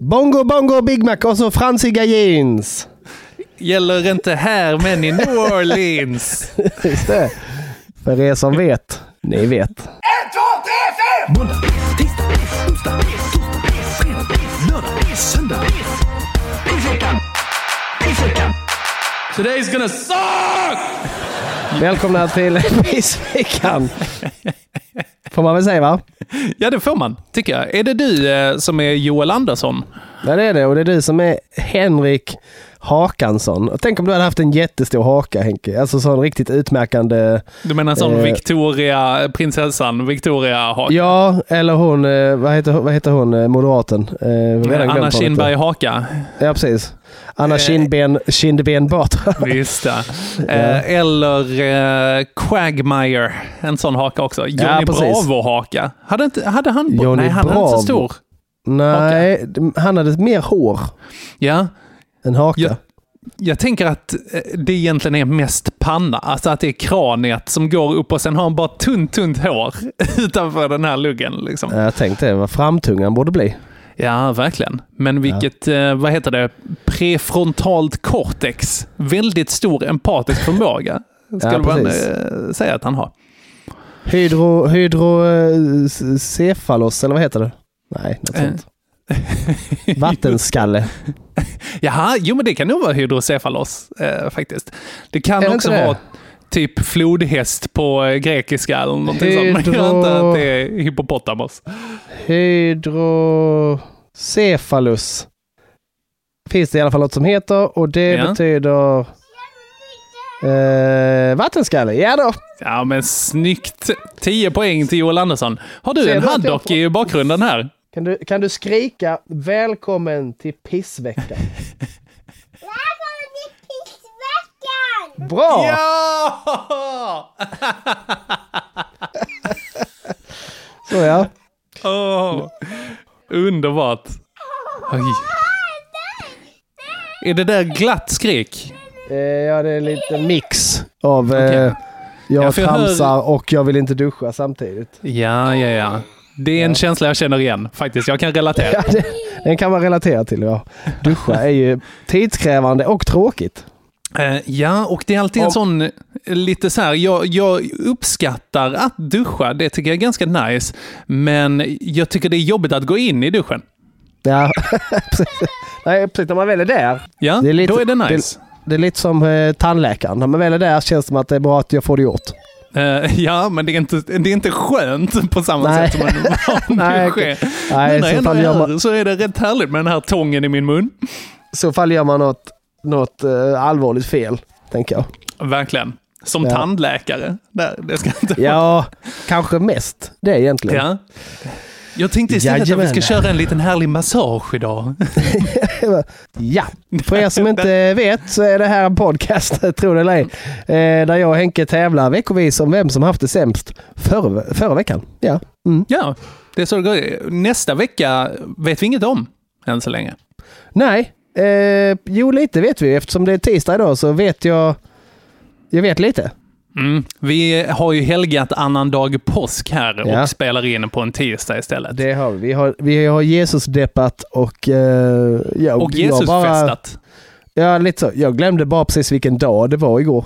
Bongo Bongo Big Mac och så fransiga jeans. Gäller inte här men i New Orleans. Just det. För er som vet, ni vet. Today's gonna suck! Välkomna till Quizveckan. Får man väl säga va? Ja, det får man, tycker jag. Är det du eh, som är Joel Andersson? Ja det är det och det är du som är Henrik Hakansson. Tänk om du hade haft en jättestor haka Henke. Alltså sån riktigt utmärkande. Du menar sån Eh. Victoria, prinsessan Victoria Haka? Ja, eller hon, eh, vad heter, vad heter hon, eh, moderaten? Eh, vad Anna Kinberg. Haka? Ja precis. Anna Eh. Kindben, Kindben Batra. Visst det. Eh, eller eh, Quagmire, en sån haka också. Johnny Ja, precis. Bravo-haka. Hade, inte, hade han... Johnny nej, han hade inte så stor. Nej, han hade mer hår Ja, än haka. Ja. jag tänker att eh, det egentligen är mest panna. Alltså att det är kraniet som går upp och sen har han bara tunt, tunt hår utanför den här luggen. Liksom. Jag tänkte vad framtungan borde bli. Ja, verkligen. Men vilket, eh, vad heter det, prefrontalt cortex. Väldigt stor empatisk förmåga. Skulle Ja, man eh, säga att han har. Hydro, hydrocefalos, eller vad heter det? Nej, något sånt. Vattenskalle. Jaha, jo men det kan nog vara hydrocefalos eh, faktiskt. Det kan Är också inte det? vara typ flodhäst på eh, grekiska eller någonting sånt. Men jag Hydro- antar att det är hippopotamos. Hydrocephalus. Finns det i alla fall något som heter och det Ja. betyder eh, vattenskalle. Ja då. Ja men snyggt! 10 poäng till Joel Andersson. Har du Ser en haddock i bakgrunden här? Kan du, kan du skrika välkommen till pissveckan? Bra! Ja! Så ja. Åh, underbart. Oj. Är det där glatt skrik? Eh, ja, det är en liten mix av eh, jag Ja, jag hör- tramsar och jag vill inte duscha samtidigt. Ja, ja, ja. Det är en känsla jag känner igen faktiskt. Jag kan relatera. Ja, det, den kan man relatera till. Ja. Duscha är ju tidskrävande och tråkigt. Eh, ja, och det är alltid en Om- sån eh, lite så här, jag, jag uppskattar att duscha, det tycker jag är ganska nice. Men jag tycker det är jobbigt att gå in i duschen. Ja, precis. Nej, precis. När man väl är där. Ja, Det är lite- då är det nice. Det är lite som eh, tandläkaren. När man väl är där känns det som att det är bra att jag får det gjort. Eh, ja, men det är, inte, det är inte skönt på samma Nej. sätt som en vanlig Nej, ske. okej. Nej, Nu i när så jag ändå fall är här så är det rätt härligt med den här tången i min mun. I så fall gör man något, något eh, allvarligt fel, tänker jag. Verkligen. Som Ja. tandläkare. Där, det ska inte Ja, kanske mest det egentligen. Ja. Jag tänkte istället att vi Jajamän. ska köra en liten härlig massage idag. Ja, för er som inte vet så är det här en podcast, tror det eller ej, eh, där jag och Henke tävlar veckovis om vem som haft det sämst förra, förra veckan. Ja. Mm. Ja, det är så det går. Nästa vecka vet vi inget om än så länge. Nej, eh, jo lite vet vi. Eftersom det är tisdag idag så vet jag, jag vet lite. Mm. Vi har ju helgat annandag påsk här och Ja. spelar in på en tisdag istället. Det har vi. Vi har, vi har Jesus-deppat och... Eh, jag, och Jesus-festat. Ja, lite så. Jag glömde bara precis vilken dag det var igår.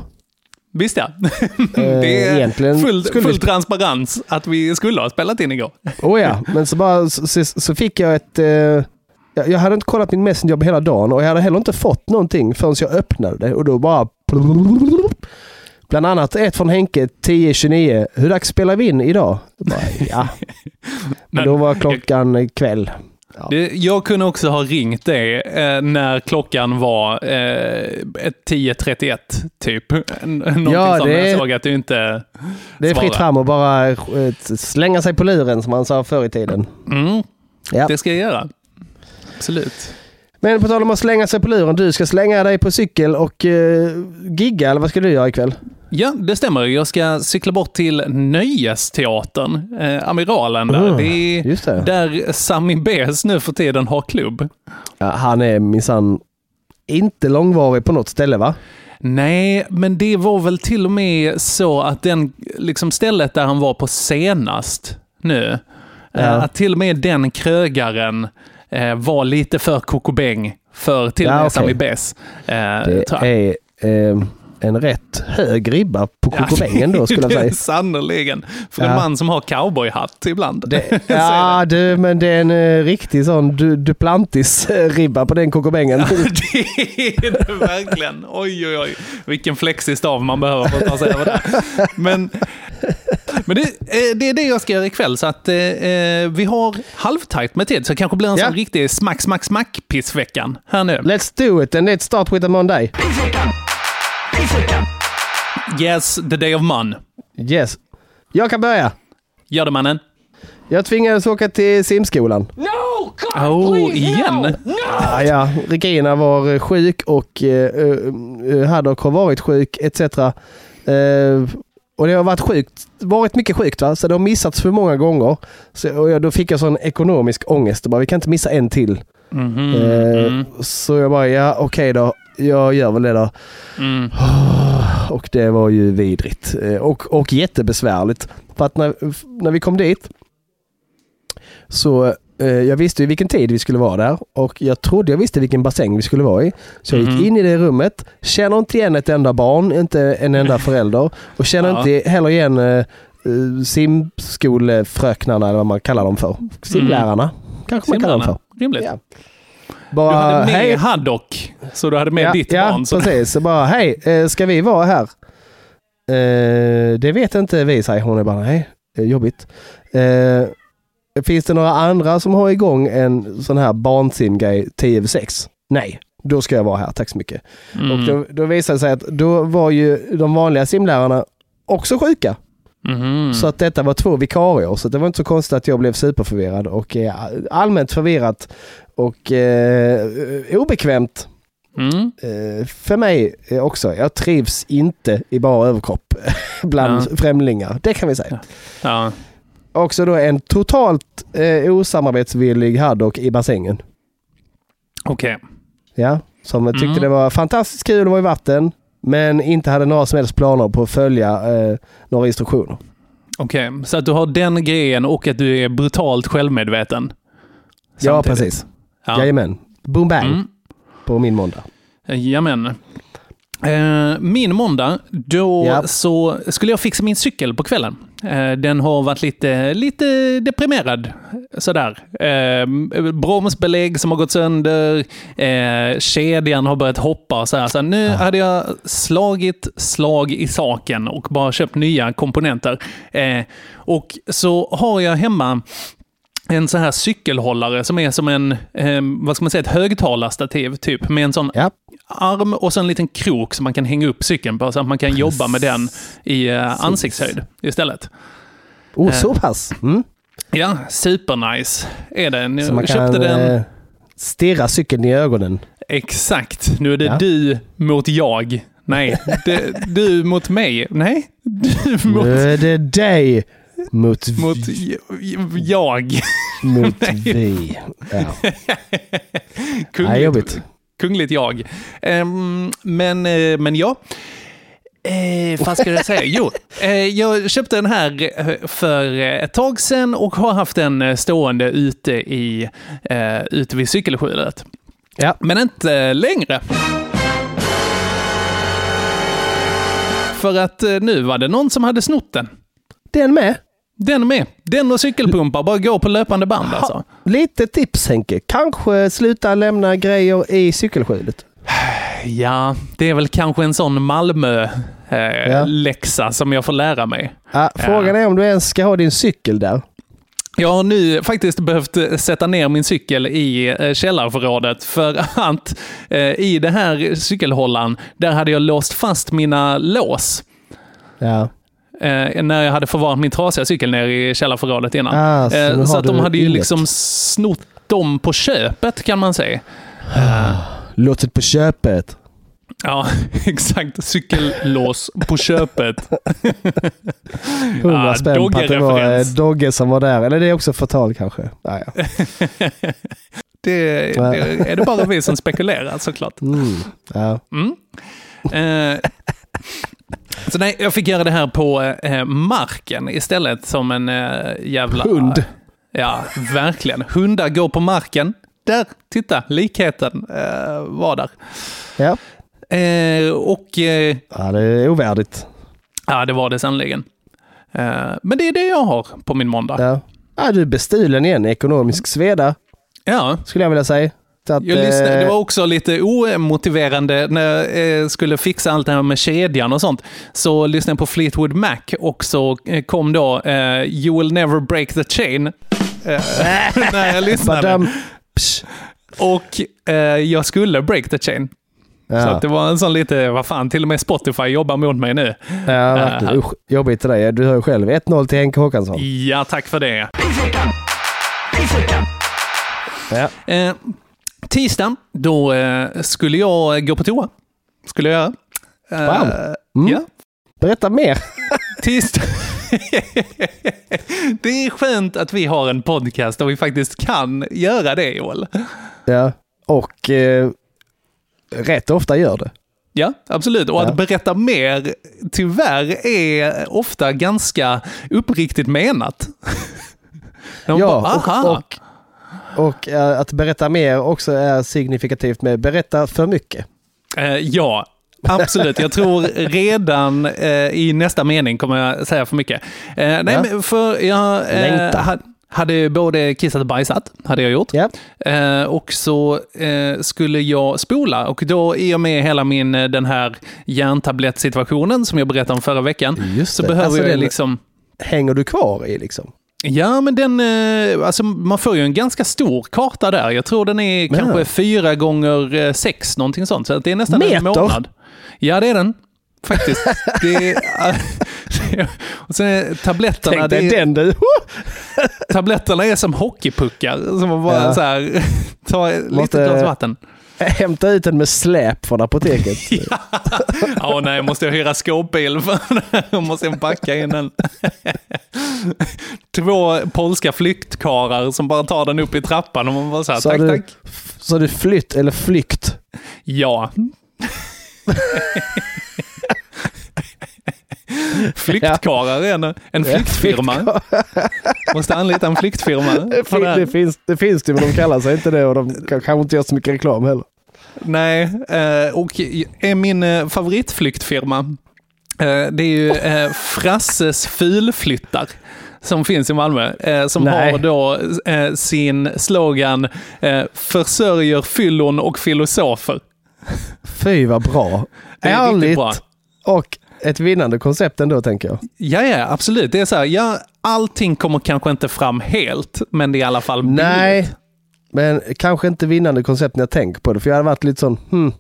Visst ja. Eh, det är egentligen full, skulle full transparens att vi skulle ha spelat in igår. Oh ja, men så, bara, så, så fick jag ett, eh, jag, jag hade inte kollat min Messenger på hela dagen och jag hade heller inte fått någonting förrän jag öppnade det och då bara... Bland annat ett från Henke 10.29. Hur dags spelar vi in idag? Bara, ja. Men då var klockan kväll. Ja. Det, jag kunde också ha ringt dig eh, när klockan var eh, 10.31, typ. N- Någonting Ja, det- Jag såg att du inte Det är fritt fram och bara eh, slänga sig på luren som man sa förr i tiden. Mm, Ja. det ska jag göra. Absolut. Men på tal om att slänga sig på luren. Du ska slänga dig på cykel och eh, gigga, eller vad ska du göra ikväll? Ja, det stämmer. Jag ska cykla bort till Nöjesteatern, eh, Amiralen. Där. Mm, det är det. där Sami Bes nu för tiden har klubb. Ja, han är minsann inte långvarig på något ställe va? Nej, men det var väl till och med så att den liksom stället där han var på senast nu, Ja. eh, att till och med den krögaren eh, var lite för kokobäng för till och Ja, med okej. Sami Bes. Eh, Det är eh, en rätt hög ribba på kokobängen då skulle jag det är säga. Sannerligen. För en Ja. man som har cowboyhatt ibland. Det, ja, du, men det är en eh, riktig sån du, Duplantis-ribba på den kokobängen. det är det verkligen. Oj, oj, oj. Vilken flexig stav man behöver för att ta sig över det. Men, men det, eh, det är det jag ska göra ikväll. Så att eh, eh, vi har halvtajt med tid. Så det kanske blir en Ja. sån riktig smack, smack, smack pissveckan här nu. Let's do it and let's start with a Monday. Yes, the day of man. Yes. Jag kan börja. Gör det mannen. Jag tvingades åka till simskolan. Oh, igen? Ah, ja, Regina var eh, sjuk och eh, eh, Haddock har varit sjuk etc. Eh, och det har varit sjukt, varit mycket sjukt va? så det har missats för många gånger. Så, och jag, då fick jag sån ekonomisk ångest. Bara, vi kan inte missa en till. Mhm, Eh, mm, Så jag bara, ja okej då. Jag gör väl det då. mm. Och det var ju vidrigt. Eh, Och, och jättebesvärligt. För att när, när vi kom dit så eh, jag visste ju vilken tid vi skulle vara där och jag trodde jag visste vilken bassäng vi skulle vara i. Så jag gick in i det rummet, känner inte igen ett enda barn, inte en enda förälder och känner Ja. inte heller igen eh, eh, simskolefröknarna eller vad man kallar dem för. Simlärarna kanske man kallar dem för. Rimligt. Ja. Du Bara, hade med hej, Haddock, så du hade med ja, ditt ja, barn. Så precis. Så bara, hej, eh, ska vi vara här? Eh, det vet inte vi, säger hon. är bara, nej, jobbigt. Eh, finns det några andra som har igång en sån här barnsimgrej 10 över 6? Nej, då ska jag vara här, tack så mycket. Mm. Och då, då visade det sig att då var ju de vanliga simlärarna också sjuka. Mhm. Så att detta var två vikarier. Så det var inte så konstigt att jag blev superförvirrad och eh, allmänt förvirrat och eh, obekvämt Mm. Eh, för mig eh, också. Jag trivs inte i bara överkropp bland Ja. främlingar. Det kan vi säga. Ja. Också då en totalt eh, osamarbetsvillig Haddock i bassängen. Okej. Ja, som tyckte Mm. det var fantastiskt kul att vara i vatten. Men inte hade några som helst planer på att följa eh, några instruktioner. Okej, så att du har den grejen och att du är brutalt självmedveten. Ja, Samtidigt. precis. Ja. Jajamän. Boom bang Mm. på min måndag. Jajamän. Eh, min måndag, då Ja. så skulle jag fixa min cykel på kvällen. Eh, den har varit lite, lite deprimerad. Sådär. Eh, bromsbelägg som har gått sönder, kedjan har börjat hoppa så här. Så nu hade jag slagit slag i saken och bara köpt nya komponenter. Och så har jag hemma en så här cykelhållare som är som en, eh, vad ska man säga, ett högtalarstativ typ. Med en sån Ja, arm och så en liten krok som man kan hänga upp cykeln på så att man kan jobba med den i eh, ansiktshöjd istället. oh, Eh. så pass. Mm. Ja, supernice är det. Så man kan köpte den. eh, stirra cykeln i ögonen. Exakt. Nu är det Ja. du mot jag. Nej, det, du mot mig. Nej, du mot, Nu är det dig mot, mot j- jag. mot vi. Ja. Kungligt, jobbigt. Kungligt jag. Ehm, men, eh, men ja. Eh, vad ska jag säga? Jo, eh, jag köpte den här eh, för ett tag sedan och har haft den eh, stående ute, i, eh, ute vid cykelskjulet. Ja. Men inte längre. För att nu var det någon som hade snott den. Den med? Den med. Den och cykelpumpar. Bara gå på löpande band alltså. Lite tips Henke. Kanske sluta lämna grejer i cykelskjulet. Ja, det är väl kanske en sån Malmö-läxa Ja. som jag får lära mig. Ja, frågan är om du ens ska ha din cykel där. Jag har nu faktiskt behövt eh, sätta ner min cykel i eh, källarförrådet för att eh, i det här cykelhållaren, där hade jag låst fast mina lås. Ja. Eh, när jag hade förvarat min trasiga cykel ner i källarförrådet innan. Ah, så eh, så att de hade ju inget. liksom snott dem på köpet kan man säga. Låtet på köpet. Ja, exakt. Cykellås på köpet. 100 Ah, spänn på att det var eh. Dogge som var där. Eller det är också förtal kanske. Ah, ja. Det, det är det bara vi som spekulerar såklart. Mm. Ja. Eh, så nej, jag fick göra det här på eh, marken istället som en eh, jävla... Hund. Ja, verkligen. Hundar går på marken. Där, titta, likheten eh, var där. Ja. Eh, och eh, ja, det är ovärdigt. ja, det var det sannerligen. Eh, men det är det jag har på min måndag. Ja. Ja, du är bestulen igen. Ekonomisk sveda, Ja, skulle jag vilja säga. Så att, jag lyssnade, det eh, var också lite omotiverande när jag eh, skulle fixa allt det här med kedjan och sånt. Så lyssnade jag på Fleetwood Mac och så eh, kom då You will never break the chain. När jag lyssnade. Och jag skulle break the chain. Så Ja, att det var en sån lite, vad fan, till och med Spotify jobbar mot mig nu. ja verkligen. Usch, jobbigt till dig. Du hör ju själv 1-0 till Henke Håkansson. Ja, tack för det. Ja. Eh, tisdag, då eh, skulle jag gå på toa. Skulle jag göra. Eh, Wow. Mm. Ja, Berätta mer. tisdag. det är skönt att vi har en podcast där vi faktiskt kan göra det, Joel. Ja. Och eh, rätt ofta gör det. Ja, absolut. Och Ja. att berätta mer, tyvärr, är ofta ganska uppriktigt menat. Ja, bara, och, och, och eh, att berätta mer också är signifikativt med berätta för mycket. Eh, ja, absolut. Jag tror redan eh, i nästa mening kommer jag säga för mycket. Eh, nej, Ja. men för jag eh, hade både kissat och bajsat, hade jag gjort. Eh, och så eh, skulle jag spola och då i och med hela min eh, den här järntablettsituationen som jag berättade om förra veckan så behöver Alltså jag liksom Hänger du kvar i liksom? Ja, men den, eh, alltså man får ju en ganska stor karta där. Jag tror den är Ja. kanske fyra gånger eh, sex, någonting sånt. Så det är nästan en Meter? månad. Ja, det är den. Faktiskt. det är, och sen är tabletterna, Tänk dig är, den du. tabletterna är som hockeypuckar. Som man bara Ja. så här, tar Måste- litet glas vatten. Hämta ut den med släp från apoteket. Ja, nej, måste jag hyra skåpbil för jag måste backa in den. Två polska flyktkarar som bara tar den upp i trappan och man bara så här, Så tack, du, tack. Så du flytt eller flykt? Ja. Flyktkarlar är en, en flyktfirma. Måste anlita en flyktfirma. Det, det finns, det finns det, men de kallar sig inte det och de kan- kanske inte gör så mycket reklam heller. Nej, eh, och min eh, favoritflyktfirma, eh, det är ju Frasses Fulflyttar. Som finns i Malmö. Eh, som Nej. har då eh, sin slogan eh, “Försörjer fyllon och filosofer”. Fy vad bra. Det är Ärligt bra. och ett vinnande koncept ändå tänker jag. Ja, ja, absolut. Det är så här, ja, allting kommer kanske inte fram helt, men det är i alla fall billigt. Nej, men kanske inte vinnande koncept när jag tänker på det. För jag hade varit lite sån, hmm.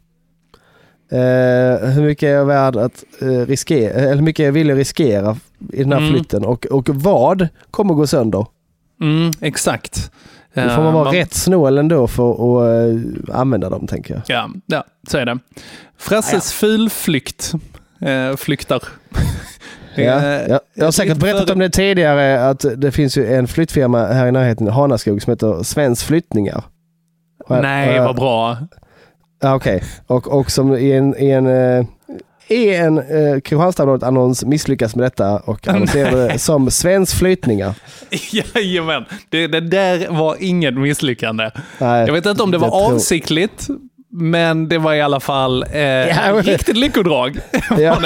Eh, hur mycket är jag värd att eh, riskera, eller hur mycket är jag villig att riskera i den här Mm. flytten och, och vad kommer gå sönder? Mm, exakt. Då får man vara Eh, rätt snål ändå för att eh, använda dem tänker jag. Ja, ja, så är det. Frasses fulflykt. Eh, flyktar. Ja, är- ja. Jag har säkert berättat om det tidigare att det finns ju en flyttfirma här i närheten Hanaskog som heter Svensk Flyttningar. Nej, vad bra. Ja, Okej, och, och som i en, i en, eh, i en eh, Kristianstadsbladet-annons misslyckas med detta och annonserade det som Svensk Flyttningar. Jajamän. Det, det där var inget misslyckande. Nej, Jag vet inte om det var avsiktligt, men det var i alla fall eh, Ja, men- riktigt lyckodrag. Ja.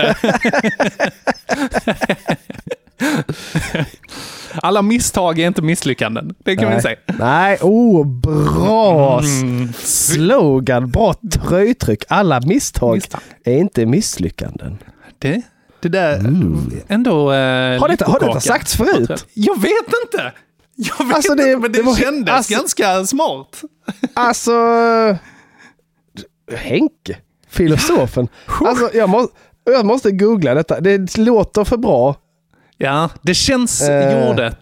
Alla misstag är inte misslyckanden. Det kan Nej. vi säga. Nej, oh, bra Mm. slogan. Bra tröjtryck. Alla misstag Misstag. är inte misslyckanden. Det, det där ändå... Eh, Mm. Har detta, har detta sagts förut? Jag vet inte! Jag vet Alltså, det- inte, men det, det var- kändes alltså- ganska smart. Alltså... Henke, filosofen. Alltså, jag, må, jag måste googla detta. Det låter för bra. Ja, det känns Eh. jordet.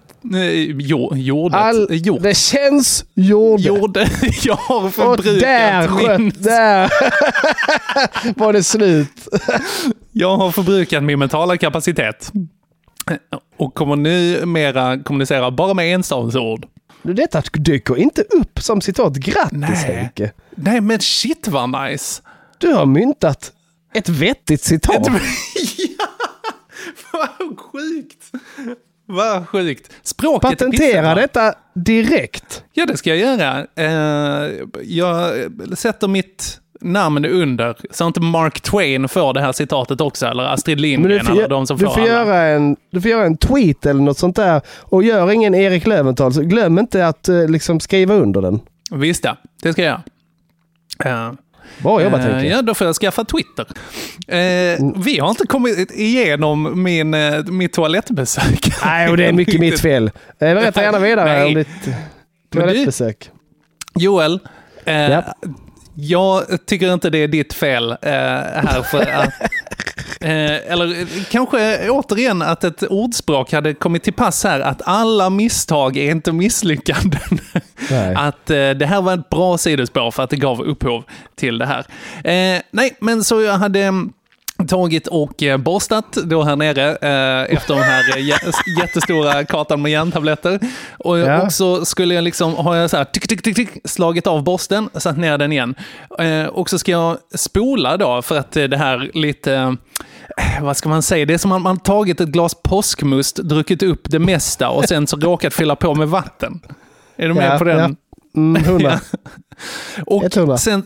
Jo, jordet. All, Jord. det känns jordet. Jorde. Jag har Och förbrukat där min... där var det slut. Jag har förbrukat min mentala kapacitet. Och kommer nu mera kommunicera bara med enstavsord. Detta dyker inte upp som citat. Grattis Nej. Henke. Nej men shit vad nice! Du har myntat ett vettigt citat. ja! Vad sjukt! Vad sjukt. Språket Patentera detta direkt. Ja, det ska jag göra. Eh, jag sätter mitt namn under, så inte Mark Twain får det här citatet också, eller Astrid Lindgren, du får, eller de som du, får får alla. göra en, du får göra en tweet eller något sånt där och gör ingen Erik Löwenthal så glöm inte att eh, liksom skriva under den. Visst ja, det ska jag göra. Eh, Bra jobbat eh, Henke. Ja, då får jag skaffa Twitter. Eh, Vi har inte kommit igenom min, eh, mitt toalettbesök. Nej, och det är mycket mitt fel. Eh, Berätta gärna vidare Nej. om ditt toalettbesök. Joel, eh, Japp. Jag tycker inte det är ditt fel eh, här för att Eh, eller kanske återigen att ett ordspråk hade kommit till pass här, att alla misstag är inte misslyckanden. Nej. Att eh, det här var ett bra sidospår för att det gav upphov till det här. Eh, nej, men så jag hade mm, tagit och eh, borstat då här nere eh, efter den här eh, jä- jättestora kartan med järntabletter. Och Ja. också skulle jag liksom, har jag så här tick, tick, tick, tick, slagit av borsten, satt ner den igen. Eh, och så ska jag spola då för att det här lite, vad ska man säga, det är som att man tagit ett glas påskmust, druckit upp det mesta och sen så råkat fylla på med vatten. Är du med Ja, på den? ja. Mm, hundra. Och 100. sen,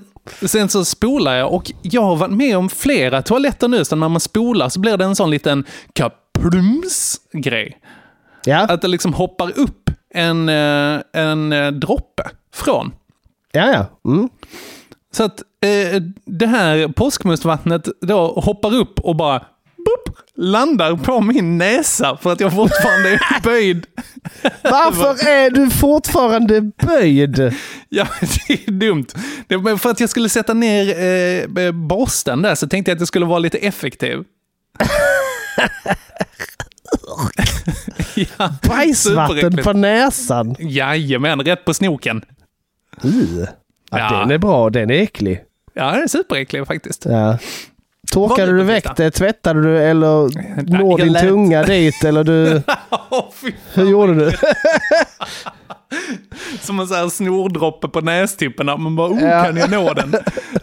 sen så spolar jag och jag har varit med om flera toaletter nu, så när man spolar så blir det en sån liten kaplums-grej. Ja, Att det liksom hoppar upp en, eh, en eh, droppe från. ja, ja. Mm. Så att eh, det här påskmustvattnet då hoppar upp och bara boop, landar på min näsa för att jag fortfarande är böjd. Varför är du fortfarande böjd? Ja, det är dumt. Det för att jag skulle sätta ner eh, borsten där så tänkte jag att det skulle vara lite effektiv. ja, Bajsvatten på näsan. Jajamän, rätt på snoken. Uh. Ja, Ja. Den är bra, den är äcklig. Ja, det är superäcklig faktiskt. Ja. Torkade du väck det? Tvättade du eller når din lät- tunga dit? Eller du, fy hur gjorde du? Som en sån här snordroppe på nästipparna. Man bara, oh, Ja. kan jag nå den?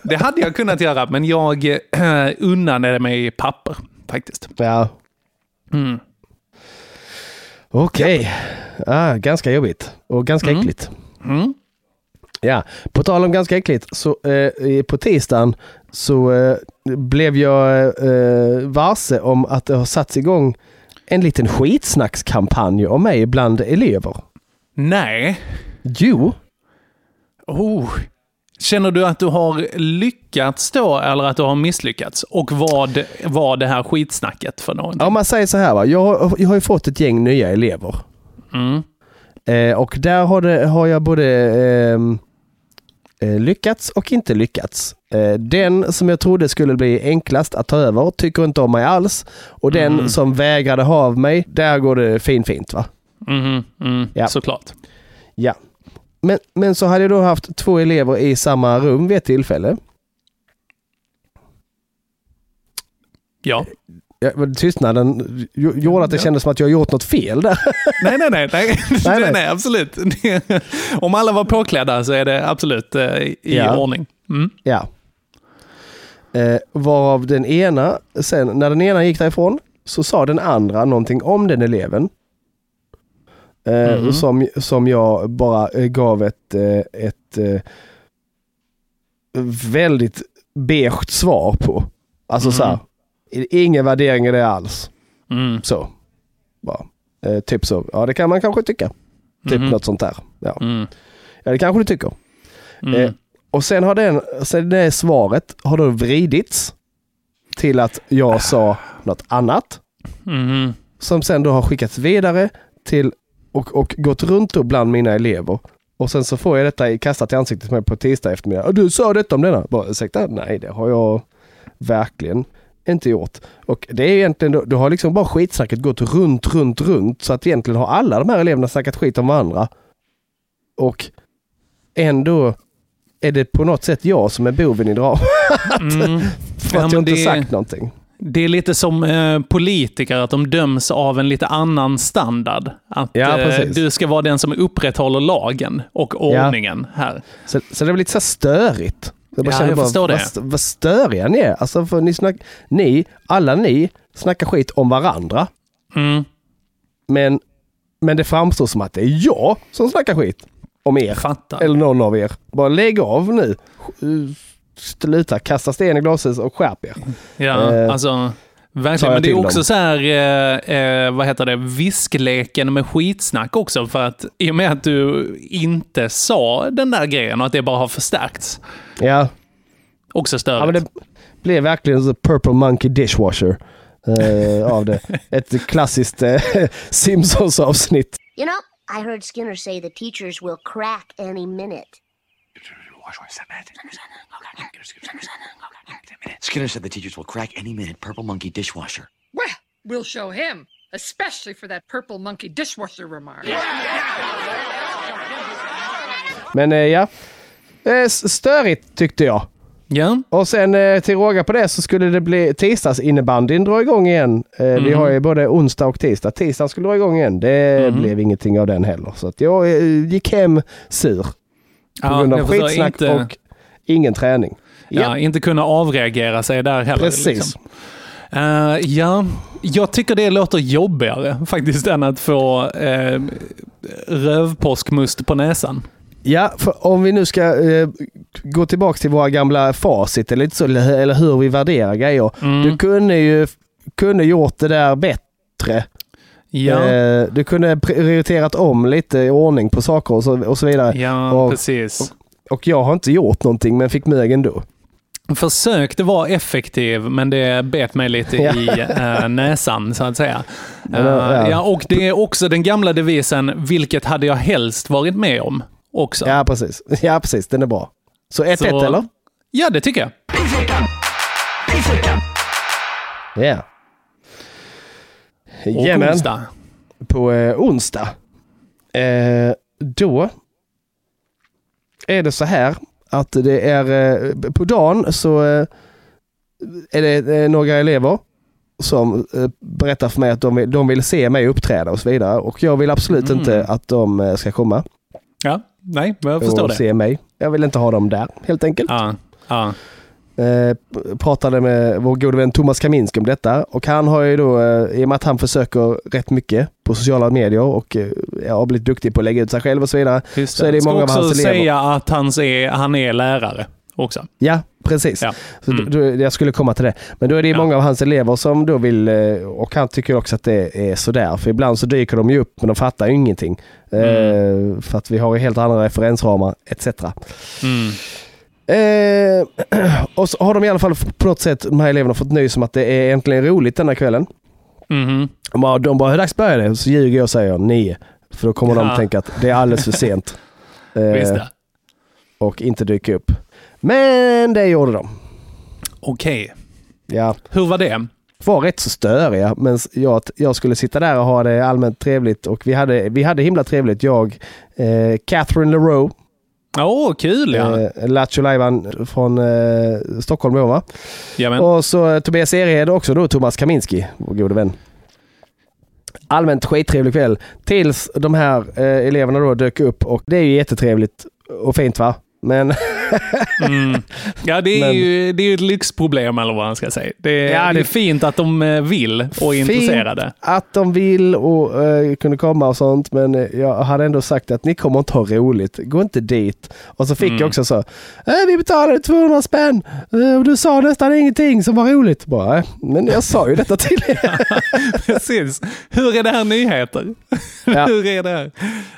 Det hade jag kunnat göra, men jag äh, unnade mig papper faktiskt. Ja. Mm. Okej. Ah, ganska jobbigt och ganska äckligt. Mm. Ja, på tal om ganska äckligt, så eh, på tisdagen så eh, blev jag eh, varse om att det har satts igång en liten skitsnackskampanj om mig bland elever. Nej. Jo, Oh. Känner du att du har lyckats då, eller att du har misslyckats? Och vad var det här skitsnacket för någonting? om man säger så här va. Jag, har- jag har ju fått ett gäng nya elever. Mm. Eh, och där har, det, har jag både eh, lyckats och inte lyckats. Eh, den som jag trodde skulle bli enklast att ta över tycker inte om mig alls. Och den Mm. som vägrade ha av mig, där går det fin fint va. Mhm, mm, Ja. Såklart. Ja. Men, men så hade jag då haft två elever i samma rum vid ett tillfälle. Ja. Ja, Tystnaden gj- gjorde att det Ja. kändes som att jag gjort något fel där. Nej, nej, nej. Nej, Nej, nej, nej. absolut. Om alla var påklädda så är det absolut eh, i Ja. ordning. Mm. Ja. Eh, varav den ena, sen när den ena gick därifrån så sa den andra någonting om den eleven. Eh, Mhm. som, som jag bara eh, gav ett, eh, ett väldigt beige svar på. Alltså så här, ingen värdering i det alls. Mm. Så. Bara. Eh, typ så. Ja, det kan man kanske tycka. Typ Mhm. något sånt där. Ja. Mm. ja, det kanske du tycker. Mm. Eh, och sen har den, sen det svaret har då vridits till att jag sa något annat. Mhm. Som sen då har skickats vidare till och, och gått runt då bland mina elever. Och sen så får jag detta kastat i ansiktet på mig på tisdag eftermiddag. "Ah, Du sa detta om denna. Bara, ursäkta? Nej, det har jag verkligen inte gjort. Och det är egentligen, då, då har liksom bara skitsnacket gått runt, runt, runt. Så att egentligen har alla de här eleverna snackat skit om varandra. Och ändå är det på något sätt jag som är boven i dramat. Mm. För Ja, att men jag inte det- sagt någonting. Det är lite som eh, politiker, att de döms av en lite annan standard. Att Ja, eh, du ska vara den som upprätthåller lagen och ordningen här. Så, så det blir lite så störigt. Jag, bara Ja, jag bara, förstår det. Vad, störiga ni är. Alltså för ni, snack, ni, alla ni, snackar skit om varandra. Mm. Men, men det framstår som att det är jag som snackar skit om er. Fattar. Eller någon av er. Bara lägg av nu. Sluta kasta sten i glashus och skärp er. Ja, Eh, alltså verkligen. Men det är också dem. så här, eh, eh, vad heter det, viskleken med skitsnack också. För att i och med att du inte sa den där grejen och att det bara har förstärkts. Ja, Också störigt. ja men det blev verkligen så Purple Monkey Dishwasher eh, av det. Ett klassiskt eh, Simpsons-avsnitt. You know, I heard Skinner say the teachers will crack any minute. Skinner said the teachers will crack any minute. Purple monkey dishwasher. Well, we'll show him, especially for that purple monkey dishwasher remark. Men eh, ja, eh, störigt tyckte jag. Ja, Och sen eh, till råga på det så skulle det bli tisdagsinnebandyn dra igång igen. Eh, Vi Mhm. har ju både onsdag och tisdag. Tisdagen skulle dra igång igen. Det Mhm. blev ingenting av den heller. Så att jag eh, gick hem sur. På ja grund av skitsnack Inte, och ingen träning. ja, inte kunna avreagera sig där heller. Precis. Liksom. Eh, ja, jag tycker det låter jobbigare faktiskt än att få uh, rövpåskmust på näsan. Ja, för om vi nu ska eh, gå tillbaka till våra gamla facit eller, så, eller hur vi värderar grejer. Mm. Du kunde ju kunde gjort det där bättre. Ja, Eh, du kunde prioriterat om lite i ordning på saker och så, och så vidare. ja och- precis. Och jag har inte gjort någonting men fick mög ändå. Försökte vara effektiv, men det bet mig lite i eh, näsan, så att säga. Men, Eh, ja. ja, och det är också den gamla devisen, vilket hade jag helst varit med om också. Ja precis. Ja precis, den är bra. Så 1-1 Så- eller? Ja, det tycker jag. Ja. Och Jajamän. onsdag. På eh, onsdag. Eh, då är det så här att det är eh, på dagen så eh, är det eh, några elever som eh, berättar för mig att de vill, de vill se mig uppträda och så vidare. Och jag vill absolut Mm. inte att de eh, ska komma Ja, nej, jag förstår och det. se mig. Jag vill inte ha dem där helt enkelt. Ja, ja. Eh, pratade med vår gode vän Thomas Kaminski om detta och han har ju då, eh, i och med att han försöker rätt mycket på sociala medier och eh, har blivit duktig på att lägga ut sig själv och så vidare. Just Så är det Ska många av också hans elever. säga att han är, han är lärare också. Ja, precis. Ja. Så Mm. då, jag skulle komma till det. Men då är det Ja. många av hans elever som då vill, och han tycker också att det är sådär. För ibland så dyker de ju upp men de fattar ingenting. Mm. För att vi har ju helt andra referensramar etc. Mm. Eh, och så har de i alla fall på något sätt, de här eleverna, fått nys om att det är äntligen roligt denna kvällen. Mhm. De bara, de bara hur dags börjar det? Så ljuger jag och säger nio. För då kommer de Ja. tänka att det är alldeles för sent. Eh, och inte dyka upp. Men det gjorde de. Okej. Ja, Hur var det? var rätt så störiga. Men jag, jag skulle sitta där och ha det allmänt trevligt. Och vi hade, vi hade himla trevligt. Jag, eh, Catherine LeRoe, Åh, kul ja. eh, Lattjo Lajban från eh, Stockholm då va? Jamen. Och så eh, Tobias Erehed också då Thomas Kaminski, vår gode vän. Allmänt skittrevlig kväll. Tills de här eh, eleverna då dök upp och det är ju jättetrevligt och fint va? Men Ja, det är, Men- ju, det är ju ett lyxproblem eller vad man ska säga. Det, är- Ja, det är det- fint att de eh, vill och är intresserade. att de vill och eh, kunde komma och sånt. Men eh, jag hade ändå sagt att ni kommer inte ha roligt. Gå inte dit. Och så fick Mm. jag också så. Eh, vi betalade 200 spänn och du sa nästan ingenting som var roligt. Bara, men jag sa ju detta till er. Precis. Hur är det här nyheter? Ja. Hur är det här?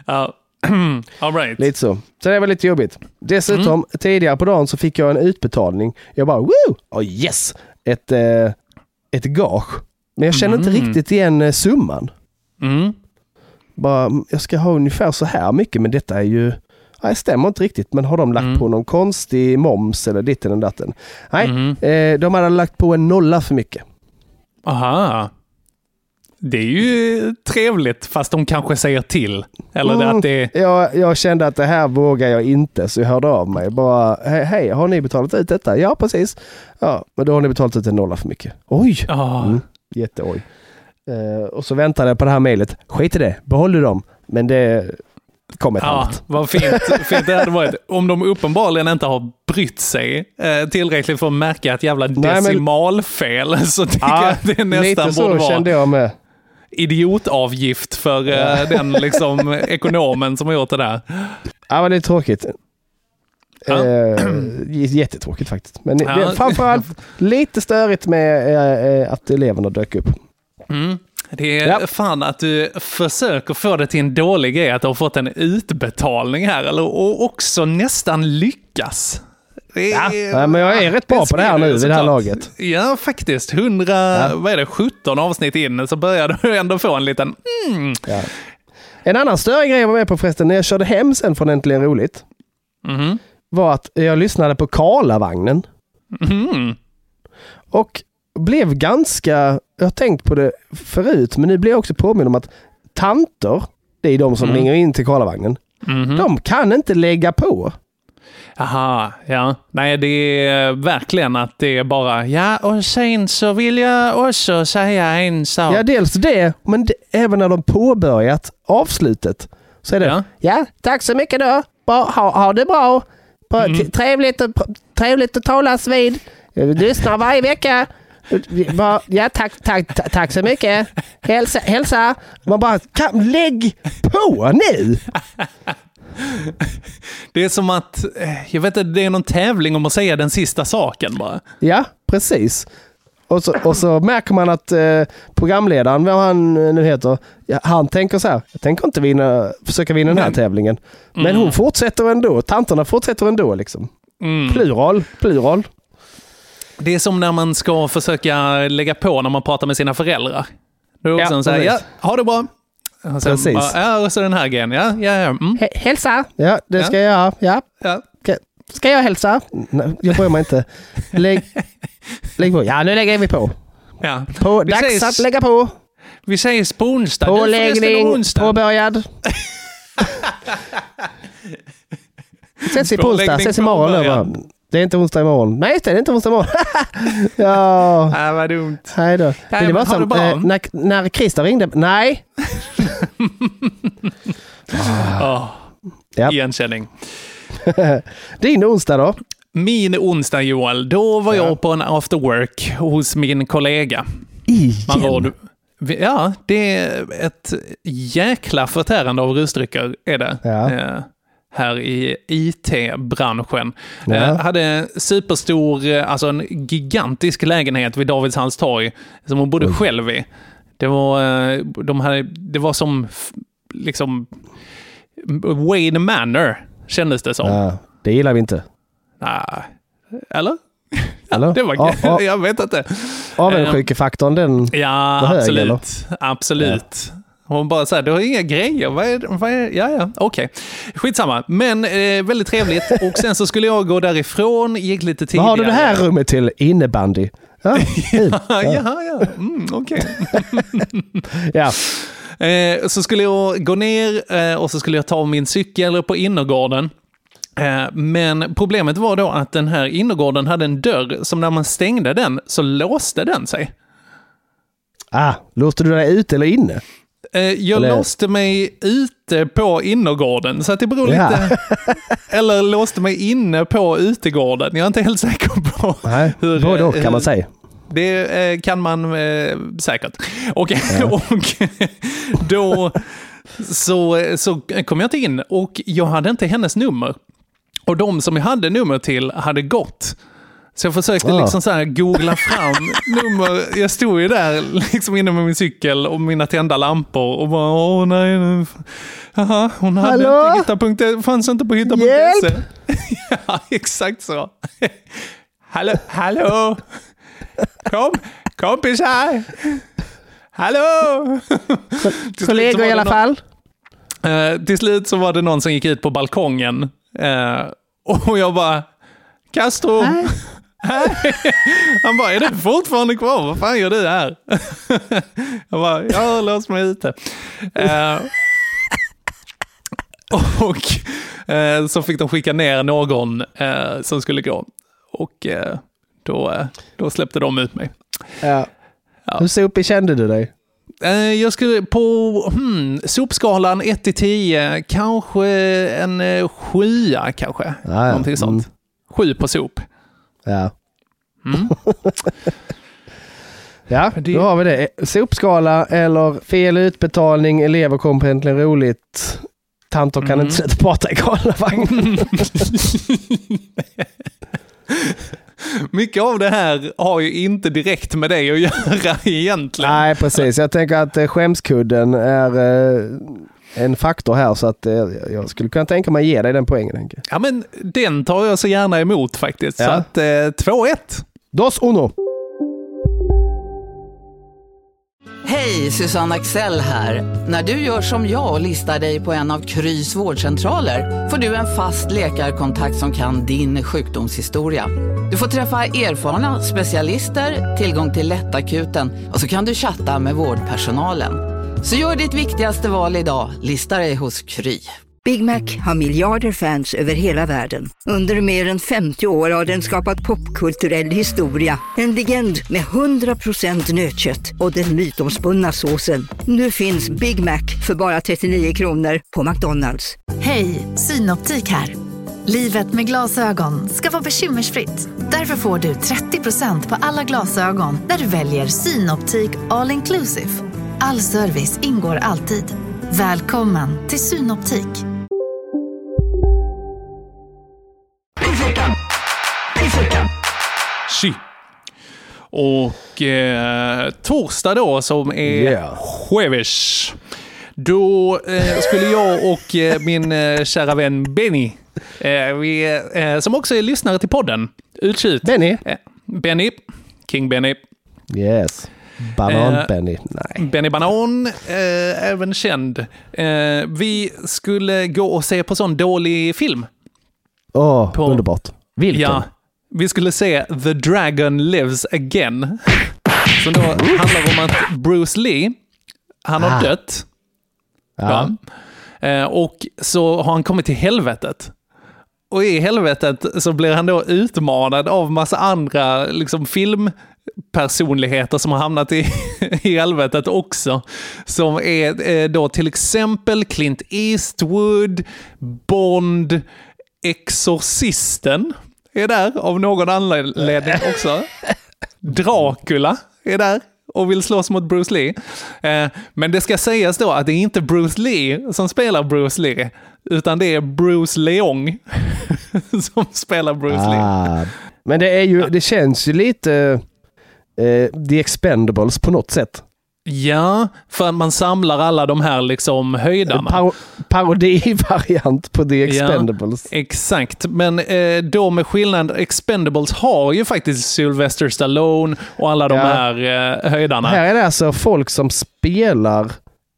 Ja. All right. Lite så. Så det var lite jobbigt. Dessutom tidigare på dagen så fick jag en utbetalning. Jag bara woo! Oh yes! Ett, eh, ett gage. Men jag känner inte Mm. riktigt igen eh, summan. Mm. Bara, mm, jag ska ha ungefär så här mycket men detta är ju... Nej, det stämmer inte riktigt. Men har de lagt Mm. på någon konstig moms eller ditten och datten? Nej, Mhm. eh, de hade lagt på en nolla för mycket. Aha. Det är ju trevligt, fast de kanske säger till. Eller Mm. att det Jag, jag kände att det här vågar jag inte så jag hörde av mig. Bara, hej, hej har ni betalat ut detta? Ja, precis. Ja, men då har ni betalat ut en nolla för mycket. Oj! Ah. Mm, jätteoj. Eh, och så väntade jag på det här mejlet. Skit i det, behåll du dem. Men det kom ett Ja, annat. vad fint, fint det hade varit. Om de uppenbarligen inte har brytt sig eh, tillräckligt för att märka ett jävla men- decimalfel så tycker jag att det nästan lite borde så vara kände jag med. Idiotavgift för eh, den liksom, ekonomen som har gjort det där. Ja, men det är tråkigt. Ja. Eh, jättetråkigt faktiskt. Men Ja. det, framförallt lite störigt med eh, eh, att eleverna dök upp. Mm. Det är Ja. fan att du försöker få det till en dålig grej att du har fått en utbetalning här, eller, och också nästan lyckas. Ja, men jag är rätt bra på det här nu vid det här laget. Ja, faktiskt. 100, Ja. vad är det, 17 avsnitt in så börjar du ändå få en liten... Mm. Ja. En annan större grej jag var med på förresten, när jag körde hem sen från Äntligen Roligt, Mhm. var att jag lyssnade på Karlavagnen Mhm. och blev ganska, jag har tänkt på det förut, men nu blir jag också påminn om att tanter, det är de som Mm. ringer in till Karlavagnen, Mhm. de kan inte lägga på. Aha, ja. Nej, det är verkligen att det är bara, ja, och sen så vill jag också säga en sak. Ja, dels det, men det, även när de påbörjat avslutet så är det Ja. ja, tack så mycket då. Bra, ha, ha det bra. bra Mm. trevligt, att- trevligt att talas vid. Jag lyssnar varje vecka. Ja, tack, tack, ta- tack så mycket. Hälsa. hälsa. Man bara, kan, lägg på nu! Det är som att, eh, jag vet inte, det är någon tävling om att säga den sista saken bara. Ja, precis. Och så, och så märker man att eh, programledaren, vad han nu heter, ja, han tänker så här, jag tänker inte vinna, försöka vinna den här Nej. tävlingen. Men hon fortsätter ändå, tanterna fortsätter ändå liksom. Mm. Plural, plural. Det är som när man ska försöka lägga på när man pratar med sina föräldrar. Då är det Ja, också så här, ja, ha det bra. Och sen Precis. bara, ja, och så den här grejen. Ja, ja, ja. Mm, hälsa! Ja, det ska Ja. jag göra. Ja. ja. Ska, ska jag hälsa? Nej, jag bryr mig inte. Lägg, lägg på. Ja, nu lägger vi på. ja. på Vi dags ses. att lägga på. Vi ses på onsdag. Påläggning onsdag. påbörjad. Ses vi på onsdag. Ses imorgon. bara. Det är inte onsdag imorgon. Nej, det är inte onsdag imorgon. ja, Ja, vad dumt. hej då. Nej, Men det som, eh, när, när Christer ringde. Nej. Oh, Ja. Igenkänning. Din onsdag då? Min onsdag, Joel, då var jag på en after work hos min kollega. Igen? råd, ja, det är ett jäkla förtärande av rusdrycker är det. Ja. Eh, här i IT-branschen. Ja. Eh, hade superstor, eh, alltså en gigantisk lägenhet vid Davidshalls torg som hon bodde själv i. Det var, eh, de hade, det var som liksom Wayne Manor kändes det som. Ja, det gillar vi inte. Nej. Eller? Eller? Det var, Ja, ja. jag vet inte. Avundsjukefaktorn, den... Ja, Var hög, absolut. eller? Absolut. Hon bara så här, du har inga grejer. Vad är, vad är, ja, ja, okej. Skitsamma. Men eh, väldigt trevligt. Och sen så skulle jag gå därifrån, gick lite tidigare. Vad har du det här rummet till? Innebandy. Ja. Ja, ja, ja. Mm, okej. ja. Eh, så skulle jag gå ner eh, och så skulle jag ta min cykel på innergården. Eh, men problemet var då att den här innergården hade en dörr som när man stängde den så låste den sig. Ah, låste du dig ute eller inne? Eh, jag Eller- låste mig ute på innergården, så att det beror Ja. lite... Eller låste mig inne på utegården. Jag är inte helt säker på Nej, hur... både och kan man säga. Det eh, kan man eh, säkert. Och, och då så, så kom jag inte in och jag hade inte hennes nummer. Och de som jag hade nummer till hade gått. Så jag försökte Ah. liksom så här googla fram nummer. Jag stod ju där liksom inne med min cykel och mina tända lampor och bara åh nej. nu- Jaha, hon hade Hallå? inte hitta.se, fanns inte på hitta.se. Hjälp! ja, exakt så. Hallå, hallå! Kom, kompisar! Hallå! Kollegor i alla någon- fall. Eh, till slut så var det någon som gick ut på balkongen. Eh, och jag bara, Castro! Han bara, är du fortfarande kvar? Vad fan gör du här? jag bara, jag har låst mig ute. Eh, och eh, så fick de skicka ner någon eh, som skulle gå. Och eh, då, eh, då släppte de ut mig. Ja. Ja. Hur sopig kände du dig? Eh, Jag skulle på hmm, sopskalan 1 till 10, kanske en eh, sjua kanske. Ja, ja. Någonting sånt. Mm. Sju på sop. Ja. Mm. Ja, Det- då har vi det. Sopskala eller fel utbetalning, elever kommer på Äntligen Roligt. Tanter kan Mm. inte sluta prata i galna vagn. Mycket av det här har ju inte direkt med dig att göra egentligen. Nej, precis. Jag tänker att eh, skämskudden är eh, en faktor här så att eh, jag skulle kunna tänka mig att ge dig den poängen. Henke. Ja, men den tar jag så gärna emot faktiskt. Så Ja. att eh, 2-1. Dos uno! Hej, Susanne Axel här. När du gör som jag och listar dig på en av Krys vårdcentraler får du en fast läkarkontakt som kan din sjukdomshistoria. Du får träffa erfarna specialister, tillgång till lättakuten och så kan du chatta med vårdpersonalen. Så gör ditt viktigaste val idag, lista dig hos Kry. Big Mac har miljarder fans över hela världen. Under mer än 50 år har den skapat popkulturell historia. En legend med 100% nötkött och den mytomspunna såsen. Nu finns Big Mac för bara 39 kronor på McDonalds. Hej, Synoptik här. Livet med glasögon ska vara bekymmersfritt. Därför får du 30% på alla glasögon när du väljer Synoptik All Inclusive. All service ingår alltid. Välkommen till Synoptik. Tji. Och eh, torsdag då som är Yeah. jueves. Då eh, skulle jag och eh, min eh, kära vän Benny, eh, vi, eh, som också är lyssnare till podden, utkik. Benny? Eh, Benny, King Benny. Yes. Banan Eh, Benny. Banan, eh, även känd. Eh, vi skulle gå och se på sån dålig film. Åh, på- underbart. Vilken? Ja, vi skulle se The Dragon Lives Again. Som då handlar om att Bruce Lee, han har Ah. dött. Ja. Ja. Eh, och så har han kommit till helvetet. Och i helvetet så blir han då utmanad av massa andra liksom, filmpersonligheter som har hamnat i, i helvetet också. Som är eh, då till exempel Clint Eastwood, Bond, Exorcisten är där av någon anledning också. Dracula är där och vill slåss mot Bruce Lee. Eh, Men det ska sägas då att det är inte Bruce Lee som spelar Bruce Lee, utan det är Bruce Leong som spelar Bruce Lee. Ah, men det, är ju, det känns ju lite eh, The Expendables på något sätt. Ja, för att man samlar alla de här liksom höjdarna. paro parodivariant på The Expendables. Exakt, men eh, då med skillnad, Expendables har ju faktiskt Sylvester Stallone och alla de Ja. här eh, höjdarna. Här är det alltså folk som spelar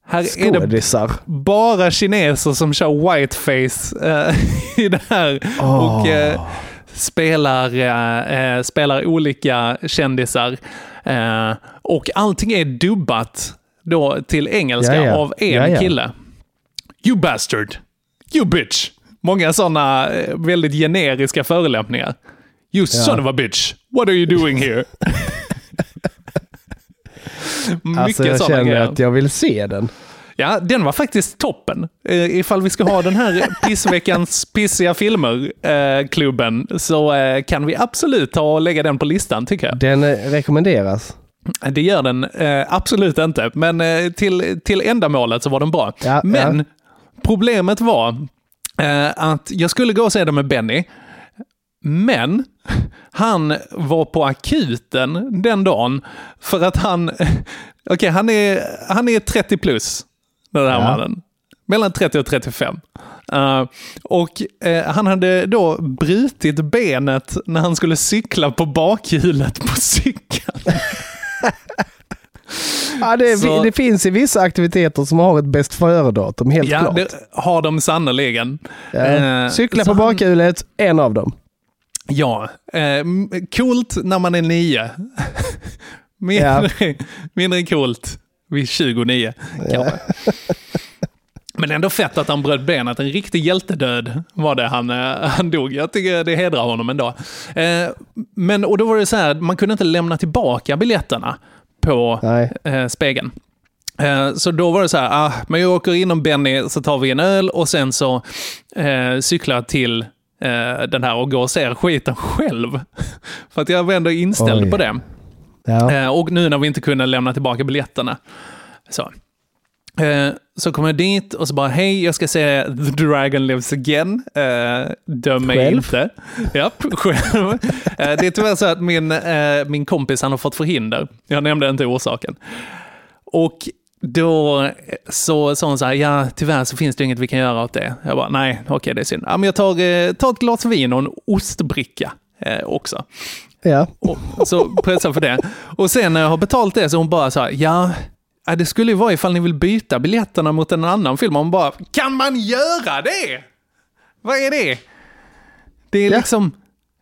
Här är det skådisar. bara kineser som kör whiteface eh, i det här. Åh. Och eh, spelar, eh, eh, spelar olika kändisar. Eh, och allting är dubbat då till engelska Ja, ja. av en Ja, kille. You bastard! You bitch! Många sådana eh, väldigt generiska förolämpningar. You son of a bitch! What are you doing here? Mycket Alltså jag känner grejer. att jag vill se den. Ja, den var faktiskt toppen. Eh, ifall vi ska ha den här pissveckans pissiga filmer-klubben så eh, kan vi absolut ta och lägga den på listan tycker jag. Den eh, rekommenderas. Det gör den eh, absolut inte, men eh, till, till ändamålet så var den bra. Ja, men ja. problemet var eh, att jag skulle gå och se den med Benny, men han var på akuten den dagen för att han, okej han, är, han är 30 plus, den här Ja. mannen. Mellan 30 och 35. Eh, och eh, han hade då brutit benet när han skulle cykla på bakhjulet på cykeln. Ja, det, Så- det finns i vissa aktiviteter som har ett bäst före-datum, helt Ja, klart. det har de sannoliken. Ja. Eh, Cykla på han- bakhjulet, en av dem. Ja, eh, coolt när man är nio. mindre, mindre coolt vid 29 kanske. Men ändå fett att han bröt benet. En riktig hjältedöd var det han, eh, han dog. Jag tycker det hedrar honom ändå. Eh, men, och då var det så här, man kunde inte lämna tillbaka biljetterna på eh, spegeln. Eh, Så då var det så här, ah, men jag åker in om Benny så tar vi en öl och sen så eh, cyklar jag till den här och går och ser skiten själv. För att jag var ändå inställd Oj. på det. Ja. Eh, och nu när vi inte kunde lämna tillbaka biljetterna. Så. Eh, så kom jag dit och så bara, hej, jag ska se The Dragon Lives Again. Eh, döm mig Själv? inte. Ja, själv. Eh, det är tyvärr så att min, eh, min kompis han har fått förhinder. Jag nämnde inte orsaken. Och då så sa hon så här, ja tyvärr så finns det inget vi kan göra åt det. Jag bara, nej, okej det är synd. Ja, men jag tar, eh, tar ett glas vin och en ostbricka också. Ja. Och så pressar för det. Och sen när jag har betalt det så hon bara så här, ja, ja, det skulle ju vara ifall ni vill byta biljetterna mot en annan film. Och Hon bara, kan man göra det? Vad är det? Det är liksom,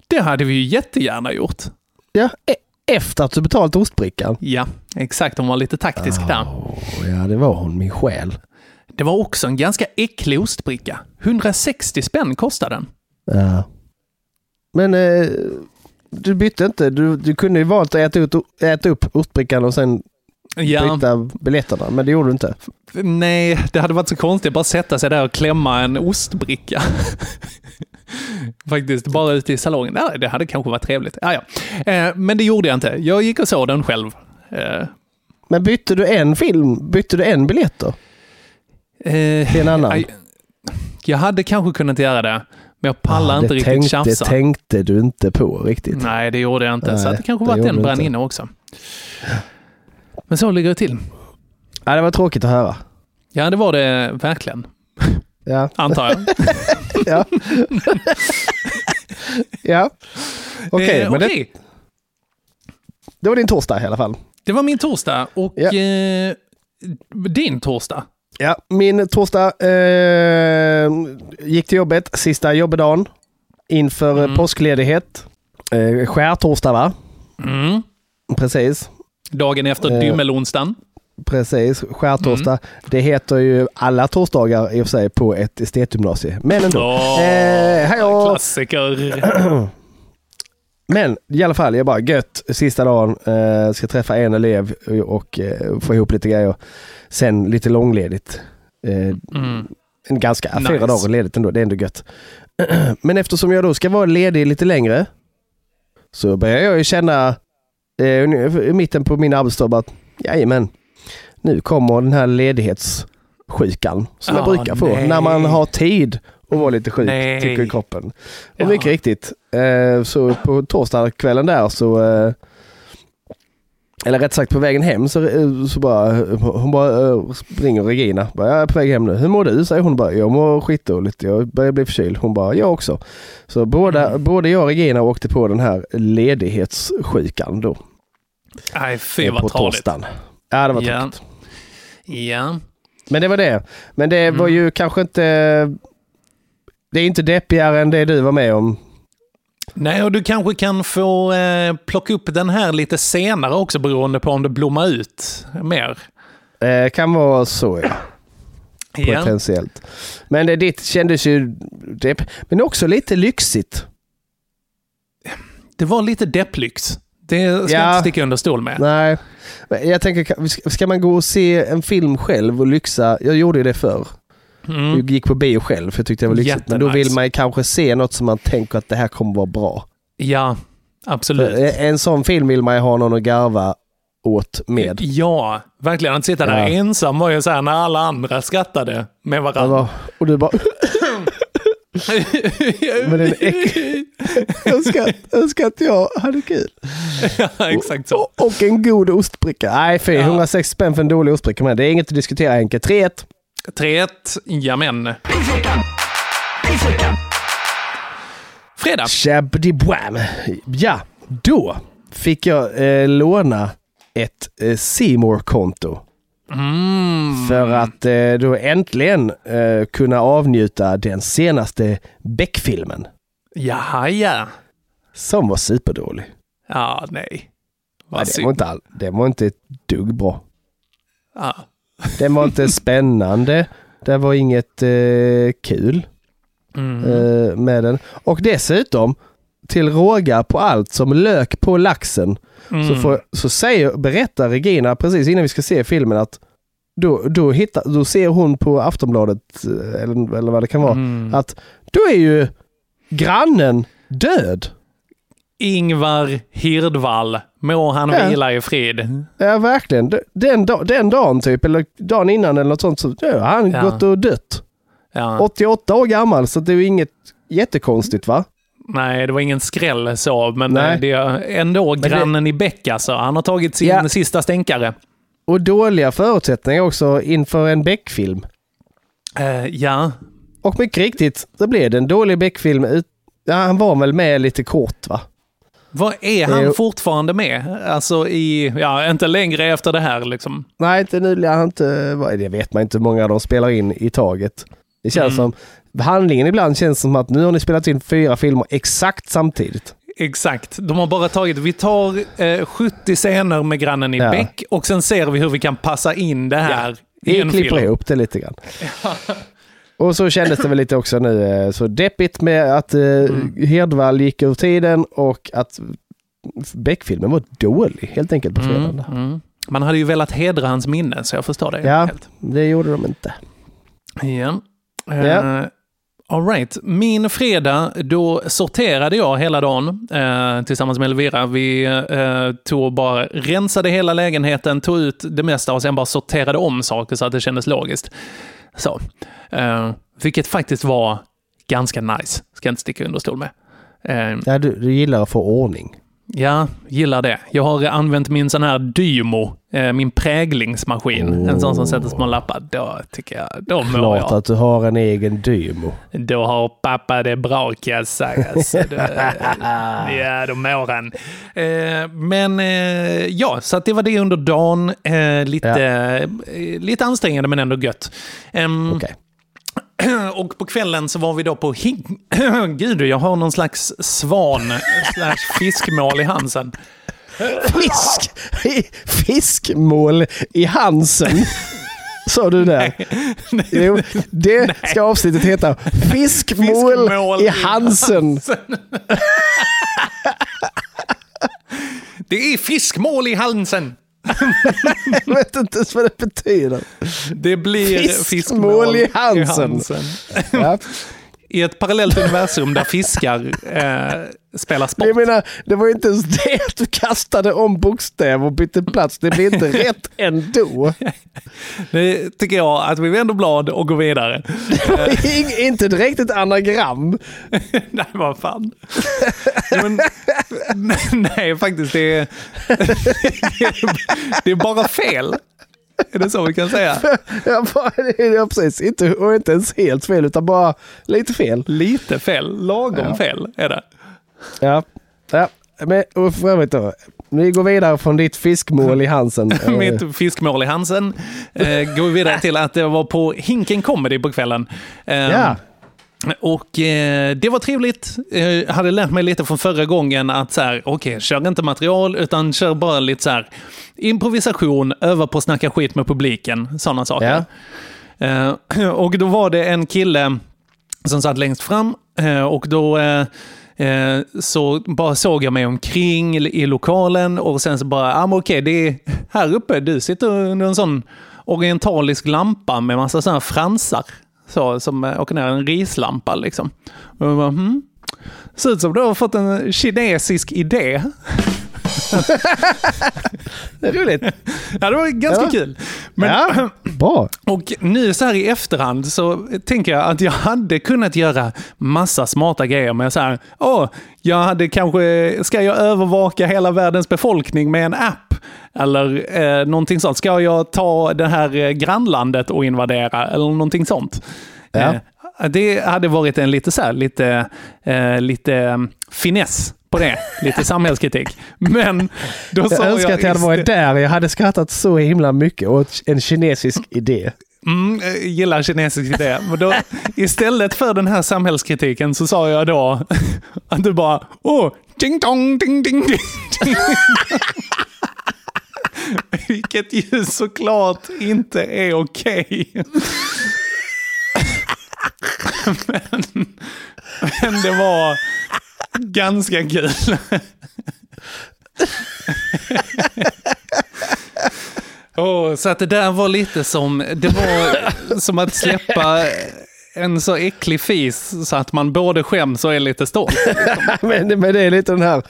det hade vi ju jättegärna gjort. Ja, e- efter att du betalat ostbrickan. Ja, exakt. Hon var lite taktisk där. Åh, ja, det var hon, min själ. Det var också en ganska äcklig ostbricka. 160 spänn kostade den. Ja. Men eh, du bytte inte. Du, du kunde ju valt att äta, ut, äta upp ostbrickan och sen Ja. byta biljetterna, men det gjorde du inte. Nej, det hade varit så konstigt att bara sätta sig där och klämma en ostbricka. Faktiskt, bara ute i salongen. Nej, det hade kanske varit trevligt. Ja, ja. Eh, men det gjorde jag inte. Jag gick och såg den själv. Eh, Men bytte du en film? Bytte du en biljett då? eh, Till en annan? aj, Jag hade kanske kunnat göra det, men jag pallar Ah, inte det riktigt tänkte, tjafsa. tänkte du inte på riktigt. Nej, det gjorde jag inte. så Nej, att det kanske det var att den brann inne också. Men så ligger det till. Ja, det var tråkigt att höra. Ja, det var det verkligen. Ja. Antar jag. ja. ja. Okej, Eh, men det, det var din torsdag i alla fall. Det var min torsdag och eh, din torsdag. Ja, min torsdag eh, gick till jobbet, sista jobbdagen inför mm. påskledighet. Eh, skärtorsdag va? Mm. Precis. Dagen efter Eh, dymmelonsdagen. Precis, skärtorsdag. Mm. Det heter ju alla torsdagar i och för sig på ett estetgymnasie. Men ändå. Åh, eh! Klassiker. Men i alla fall, jag bara gött sista dagen. Eh, ska träffa en elev och eh, få ihop lite grejer. Sen lite långledigt. Eh, Mm. En ganska, Nice. fyra dagar ledigt ändå, det är ändå gött. Men eftersom jag då ska vara ledig lite längre så börjar jag ju känna eh, i mitten på min arbetsdag att jajamän, nu kommer den här ledighetssjukan som jag Ah, brukar få nej. när man har tid att vara lite sjuk, Nej. tycker kroppen. Och Ja. mycket riktigt, eh, så på torsdagskvällen där så eh, eller rätt sagt på vägen hem så, eh, så bara, hon bara eh, ringer Regina. Bara, jag är på väg hem nu. Hur mår du? säger hon bara. Jag mår skitdåligt. Jag börjar bli förkyld. Hon bara, jag också. Så båda, Mm. både jag och Regina åkte på den här ledighetssjukan då. Nej, fy vad på torsdagen. Ja, det var Ja. tråkigt. Ja. Men det var det. Men det var Mm. ju kanske inte... Det är inte deppigare än det du var med om. Nej, och du kanske kan få eh, plocka upp den här lite senare också beroende på om det blommar ut mer. Eh, kan vara så ja. Ja. Potentiellt. Men det, ditt kändes ju depp. Men också lite lyxigt. Det var lite depplyx. Det ska Ja. jag inte sticka under stol med. Nej. Jag tänker, ska- man gå och se en film själv och lyxa? Jag gjorde det förr. Mm. Gick på bio själv för jag tyckte det var lyxigt. Men då vill man ju kanske se något som man tänker att det här kommer vara bra. Ja, absolut. För En sån film vill man ju ha någon att garva åt med. Ja, verkligen. Att sitta där Ja. ensam var ju så här när alla andra skrattade med varandra. var- Och du bara... Men den äck... jag önskar, önskar att jag hade kul. ja, exakt så. Och, och en god ostbricka. Nej, fy. 160 spänn för en dålig ostbricka. Men det är inget att diskutera Henke. 3-1. 3-1, jamen. Fredag. Shabdibwam. Ja, då fick jag eh, låna ett eh, C konto Mm. För att eh, då äntligen eh, kunna avnjuta den senaste Beck-filmen. Jaha, ja. Som var superdålig. Ja, nej. Vad Nej, det, var inte all, det var inte ett dugg bra. Ja. Den var inte spännande. Det var inget eh, kul Mm. eh, med den. Och dessutom, till råga på allt som lök på laxen, så, Mm. får, så säger, berättar Regina precis innan vi ska se filmen att då, då, hittar, då ser hon på Aftonbladet, eh, eller, eller vad det kan vara, Mm. att då är ju grannen död. Ingvar Hirdvall, må han Ja. vila i frid. Ja, verkligen. Den, den dagen typ, eller dagen innan eller något sånt, så ja, har han Ja. gått och dött. Ja. 88 år gammal, så det är ju inget jättekonstigt va? Nej, det var ingen skräll så, men Nej. eh, det är ändå det- grannen i Beck alltså. Han har tagit sin Ja. sista stänkare. Och dåliga förutsättningar också inför en Beck-film. Eh, ja, Och mycket riktigt, det blev det en dålig Beck-film. ut- Ja, han var väl med lite kort va? Vad är han Eh, fortfarande med? Alltså i, ja, inte längre efter det här liksom. Nej, inte nu lär han inte... Det vet man inte hur många de spelar in i taget. Det känns Mm. som... Handlingen ibland känns som att nu har ni spelat in fyra filmer exakt samtidigt. Exakt. De har bara tagit, vi tar eh, 70 scener med grannen i Ja. Beck och sen ser vi hur vi kan passa in det här i Vi en klipper film. ihop det lite grann. Och så kändes det väl lite också nu, eh, så deppigt med att eh, Hedvall gick ur tiden och att Beck-filmen var dålig helt enkelt på fredagen. Mm, mm. Man hade ju velat hedra hans minne, så jag förstår det. Ja, helt. det gjorde de inte. Ja. Ja. Uh, all right. Min fredag, då sorterade jag hela dagen eh, tillsammans med Elvira. Vi uh, tog bara rensade hela lägenheten, tog ut det mesta och sen bara sorterade om saker så att det kändes logiskt. Så. Eh, vilket faktiskt var ganska nice, ska jag inte sticka under stol med. Eh, Ja, du, du gillar att få ordning. Ja, gillar det. Jag har använt min sån här Dymo, eh, min präglingsmaskin. En sån som sätter små lappar. Då tycker jag, då mår Klart jag. att du har en egen Dymo. Då har pappa det bra kan jag säga. Så då, ja, då mår han. Eh, men eh, ja, så det var det under dagen. Lite, eh, lite ansträngande men ändå gött. Ehm, Okej. Och på kvällen så var vi då på Hing... Gud, jag har någon slags svan slash fiskmål i halsen. Fisk! Fiskmål i halsen. Sa du där? Jo, det ska avsnittet heta. Fiskmål, Fiskmål i i halsen. Det är fiskmål i halsen. Jag vet inte ens vad det betyder. Det blir Fiskmål fiskmål, i halsen. Ja. I ett parallellt universum där fiskar eh, spelar sport. Jag menar, det var ju inte ens det att du kastade om bokstäver och bytte plats. Det blir inte rätt ändå. Det tycker jag att vi vänder blad och går vidare. Ing- inte direkt ett anagram. Nej, vad fan. Men, nej, faktiskt. Det är, det är bara fel. Är det så vi kan säga? Ja, bara, precis. Inte, och inte ens helt fel, utan bara lite fel. Lite fel. Lagom Ja. fel är det. Ja, ja. Men, och för övrigt då. Vi går vidare från ditt fiskmål i halsen. Eh, Mitt fiskmål i halsen. Eh, går vi vidare till att det var på Hinken Comedy på kvällen. Eh, Ja. Och eh, det var trevligt. Eh, Jag hade lärt mig lite från förra gången att så här, okej, kör inte material utan kör bara lite så här improvisation, öva på att snacka skit med publiken, sådana saker. Eh, och då var det en kille som satt längst fram eh, och då eh, eh, så bara såg jag mig omkring i lokalen och sen så bara, ah, men okej, det är här uppe, du sitter under en sån orientalisk lampa med massa sådana fransar. Så, som eh, åker ner, en rislampa liksom. Och jag bara, hmm. Ser ut som du har fått en kinesisk idé. Det är roligt. Ja, det var ganska Ja. kul. Men, Ja, bra. Och nu så här i efterhand så tänker jag att jag hade kunnat göra massa smarta grejer med så här, åh, jag hade kanske, ska jag övervaka hela världens befolkning med en app? Eller eh, någonting sånt. Ska jag ta det här eh, grannlandet och invadera? Eller någonting sånt. Ja. Det hade varit en lite så här, lite, eh, lite eh, finess på det. Lite samhällskritik. Men då sa Jag önskar att jag hade varit där. Jag hade skrattat så himla mycket åt en kinesisk idé. Mm, jag gillar kinesisk idé. Men då, istället för den här samhällskritiken så sa jag då att du bara åh, ding dong, ding ding ding. ding. Vilket ju såklart inte är okej. Men, men det var ganska kul. Oh, så att det där var lite som, det var som att släppa en så äcklig fis så att man både skäms och är lite stolt. men, men det är lite den här...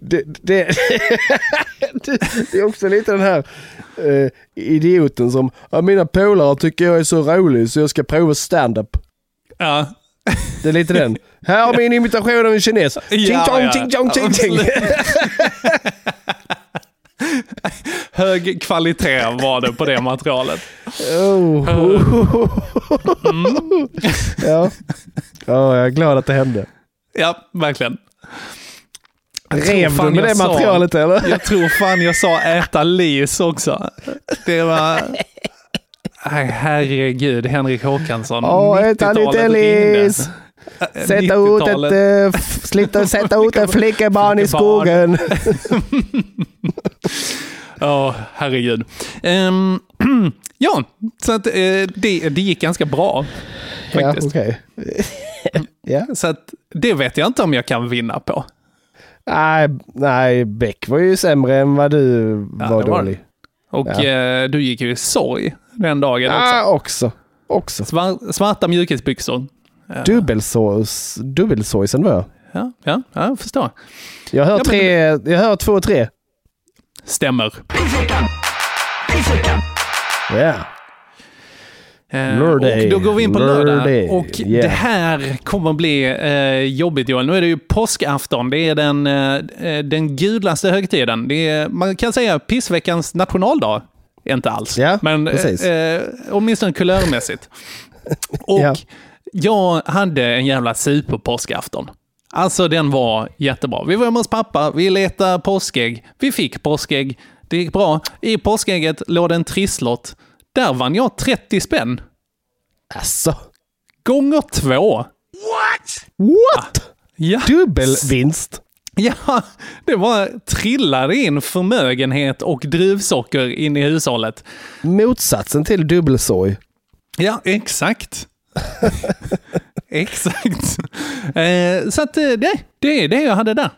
Det, det, det, är också lite den här eh, idioten som, mina polare tycker jag är så rolig så jag ska prova stand-up. Ja. Det är lite den. Här har min imitation av en kines. Ting tong, ting tong, ting ting. Hög kvalitet var det på det materialet. Oh. ja. ja, jag är glad att det hände. Ja, verkligen. Rev du med det sa- materialet eller? Jag tror fan jag sa äta lis också. Det var... Herregud, Henrik Håkansson. Ja, äta 90-talet lite lis. Sätta ut ett, 90-talet. f- slita, sätta ut ett flickebarn i skogen. Ja, herregud. Ehm, ja, så att, eh, det, det gick ganska bra. Ja, Faktiskt. ja. Så att, det vet jag inte om jag kan vinna på. Nej, nej, Beck var ju sämre än vad du Ja, var var dålig. Och Ja. eh, du gick ju i sorg den dagen också. Ja, också. också. Svar, svarta mjukisbyxor. Ja. Dubbelsås, dubbelsåsen var jag. Ja, ja, ja, jag förstår. Jag hör, Ja, men- tre, jag hör två och tre. Stämmer. Ja. Eh, Lördag. Och då går vi in på lördag. Lördag. Och Yeah. det här kommer bli eh, jobbigt Joel. Nu är det ju påskafton. Det är den, eh, den gudlaste högtiden. Det är, man kan säga pissveckans nationaldag. Inte alls. Ja, Men precis. eh, eh, åtminstone kulörmässigt. Och Ja. jag hade en jävla superpåskafton. Alltså den var jättebra. Vi var hemma hos pappa, vi letade påskägg, vi fick påskägg, det gick bra. I påskägget låg det en trisslott. Där vann jag 30 spänn. Alltså. Gånger två. What? Ja. Dubbelvinst. Ja, det var trillade in förmögenhet och druvsocker in i hushållet. Motsatsen till dubbelsorg. Ja, exakt. exakt. Eh, så att eh, det, det är det jag hade där.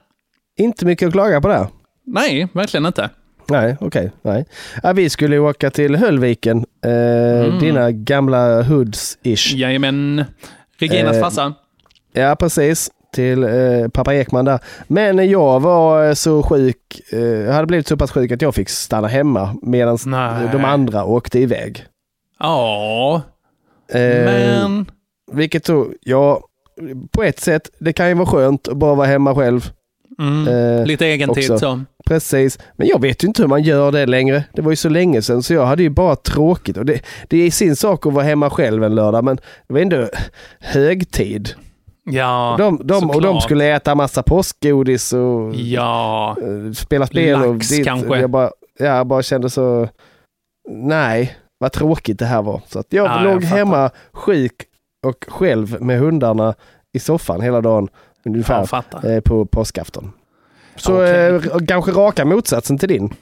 Inte mycket att klaga på där. Nej, verkligen inte. Nej, okej. nej. Ja, vi skulle ju åka till Höllviken. Eh, Dina gamla hoods-ish. Jajamän. Reginas Eh, farsa. Ja, precis. Till eh, pappa Ekman där. Men jag var eh, så sjuk. Eh, jag hade blivit så pass sjuk att jag fick stanna hemma medan de andra åkte iväg. Ja, Eh, men... Vilket då, ja, på ett sätt, det kan ju vara skönt att bara vara hemma själv. Mm, Eh, lite egen tid också. så. Precis, men jag vet ju inte hur man gör det längre. Det var ju så länge sedan så jag hade ju bara tråkigt. Och det, det är sin sak att vara hemma själv en lördag men det var ändå högtid. Ja, de, de, och de skulle äta massa påskgodis och Ja, eh, spela spel. och Lax dit. kanske. Jag bara, jag bara kände så, nej, vad tråkigt det här var. Så att jag Ja, jag låg fattar. hemma sjuk och själv med hundarna i soffan hela dagen ungefär eh, på påskafton. Så Okej. eh, kanske raka motsatsen till din.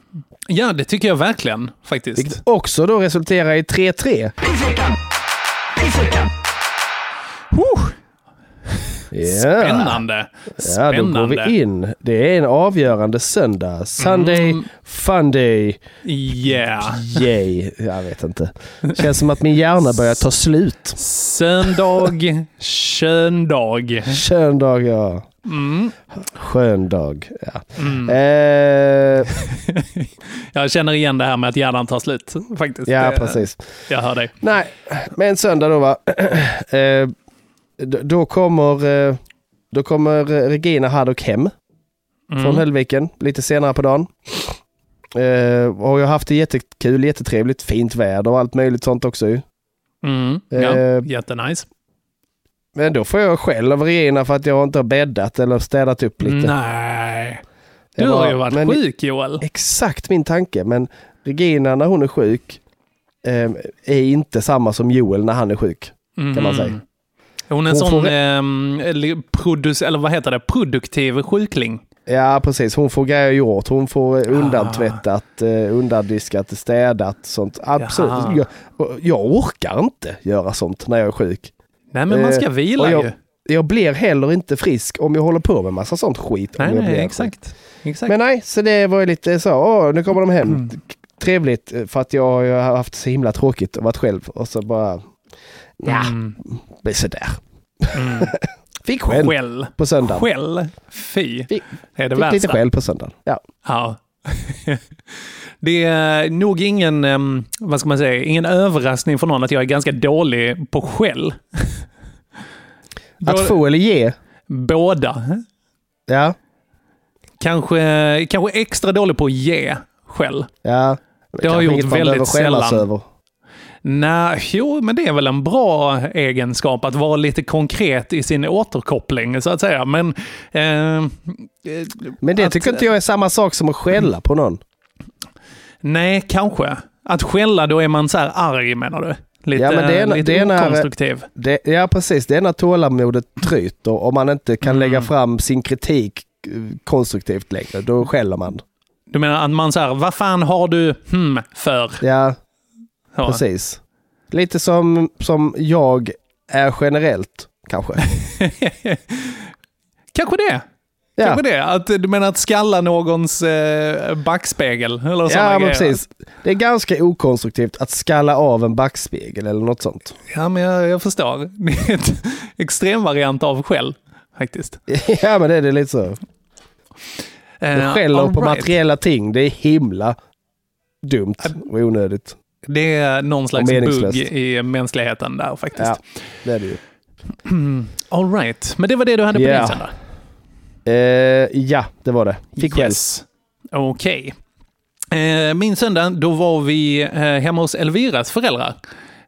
Ja, det tycker jag verkligen faktiskt. Vilket också då resulterar i 3-3. Huh. Spännande. Ja, då går Spännande. vi in. Det är en avgörande söndag. Sunday, Mm. Funday, Yeah. yay. Jag vet inte. Känns som att min hjärna börjar ta slut. Söndag, köndag. Söndag, ja. Mm. Skön dag. Ja. Mm. Eh, Jag känner igen det här med att hjärnan tar slut. Faktiskt. ja, Det- precis. Jag hör dig. Nej, men söndag då va. Eh, då kommer, eh, då kommer Regina Haddock hem Mm. från Höllviken lite senare på dagen. Eh, och jag har haft det jättekul, jättetrevligt, fint väder och allt möjligt sånt också ju. Mm. Ja, Eh, jättenice. Men då får jag skäll av Regina för att jag inte har bäddat eller städat upp lite. Nej. Du har bara, ju varit men- sjuk Joel. Exakt min tanke, men Regina när hon är sjuk eh, är inte samma som Joel när han är sjuk. Kan man säga. Hon är en Hon sån får- ehm, eller vad heter det? produktiv sjukling. Ja, precis. Hon får grejer gjort. Hon får eh, undantvättat, eh, undandiskat, städat, sånt. Absolut. Jag, jag orkar inte göra sånt när jag är sjuk. Nej, men man ska Eh, vila jag, ju. Jag blir heller inte frisk om jag håller på med massa sånt skit. Nej, nej, exakt. exakt. Men nej, så det var ju lite så, åh, nu kommer de hem. Mm. Trevligt, eh, för att jag, jag har haft så himla tråkigt och varit själv. Och så bara, ja, Mm. blir sådär. Mm. Fick skäll Skäll. på söndagen. Skäll. Fy. Fick, Det är det fick värsta. lite skäll på söndagen. Ja. Ja. Det är nog ingen, vad ska man säga, ingen överraskning för någon att jag är ganska dålig på skäll. Att få eller ge, Båda. ja. Kanske, kanske extra dålig på att ge skäll. ja. Det har Kanske gjort väldigt sällan. Över. Nej, jo, men det är väl en bra egenskap att vara lite konkret i sin återkoppling, så att säga. Men... Eh, Men det att- tycker inte jag är samma sak som att skälla på någon. Nej, kanske. Att skälla, då är man så här arg, menar du? Lite, Ja, men det är- lite det är när- okonstruktiv. Det, ja, precis. Det är när tålamodet tryter och man inte kan Mm. lägga fram sin kritik eh, konstruktivt längre. Då skäller man. Du menar att man säger, vad fan har du hmm för? Ja, Ja. precis. Lite som, som jag är generellt, kanske. Kanske det. Ja. Kanske det. Att, du menar att skalla någons eh, backspegel? Eller Ja, men grejer. precis. Det är ganska okonstruktivt att skalla av en backspegel eller något sånt. Ja, men jag, jag förstår. Det är ett extremvariant av skäll, faktiskt. ja, men det är det lite så. Du Eh, skäller all på right. materiella ting. Det är himla dumt och onödigt. Det är någon slags bugg i mänskligheten där faktiskt. Ja, det är det ju. All right. Men det var det du hade på Ja. din söndag? Eh, ja, det var det. Fick själv. Yes. Okej. Eh, min söndag, då var vi eh, hemma hos Elviras föräldrar.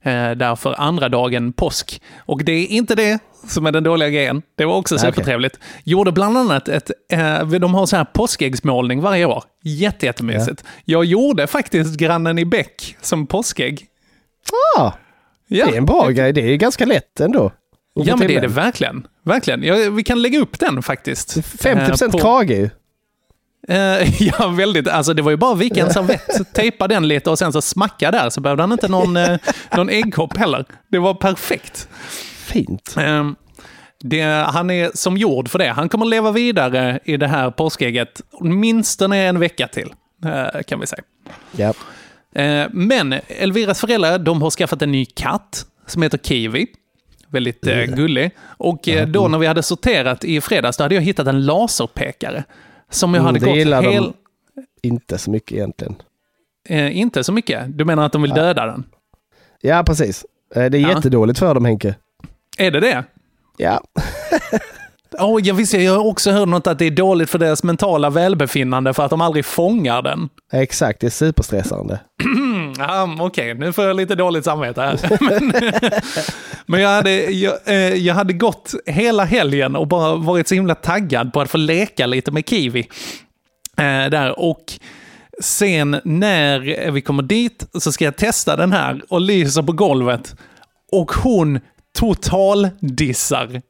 Eh, där för andra dagen påsk. Och det är inte det som är den dåliga grejen. Det var också supertrevligt. Gjorde bland annat ett, eh, de har så här påskäggsmålning varje år. Jätte, jättemysigt. Jag gjorde faktiskt grannen i bäck som påskägg. Ah, Ja. Det är en bra grej. Det är ganska lätt ändå. Ja, men det är det verkligen. Verkligen. Ja, vi kan lägga upp den faktiskt. 50% Eh, på- krage ju. Eh, ja, väldigt. Alltså det var ju bara att vika en servett, tejpa den lite och sen så smacka där så behövde han inte någon, eh, någon äggkopp heller. Det var perfekt. Fint. Eh, det, han är som gjord för det. Han kommer leva vidare i det här påskägget åtminstone en vecka till, eh, kan vi säga. Ja. Eh, Men Elviras föräldrar de har skaffat en ny katt som heter Kiwi. Väldigt gullig. Och då när vi hade sorterat i fredags, då hade jag hittat en laserpekare. Som jag Mm, hade det gått hel... inte så mycket egentligen. Eh, inte så mycket. Du menar att de vill döda den? Ja, precis. Eh, Det är Ja. jättedåligt för dem, Henke. Är det det? Ja. Oh, jag, visste, jag har också hört något att det är dåligt för deras mentala välbefinnande för att de aldrig fångar den. Exakt, det är superstressande. Ja, Okej, nu får jag lite dåligt samvete här. men men jag, hade, jag, eh, jag hade gått hela helgen och bara varit så himla taggad på att få leka lite med Kiwi. Eh, där. Och sen när vi kommer dit så ska jag testa den här och lyser på golvet. Och hon total dissar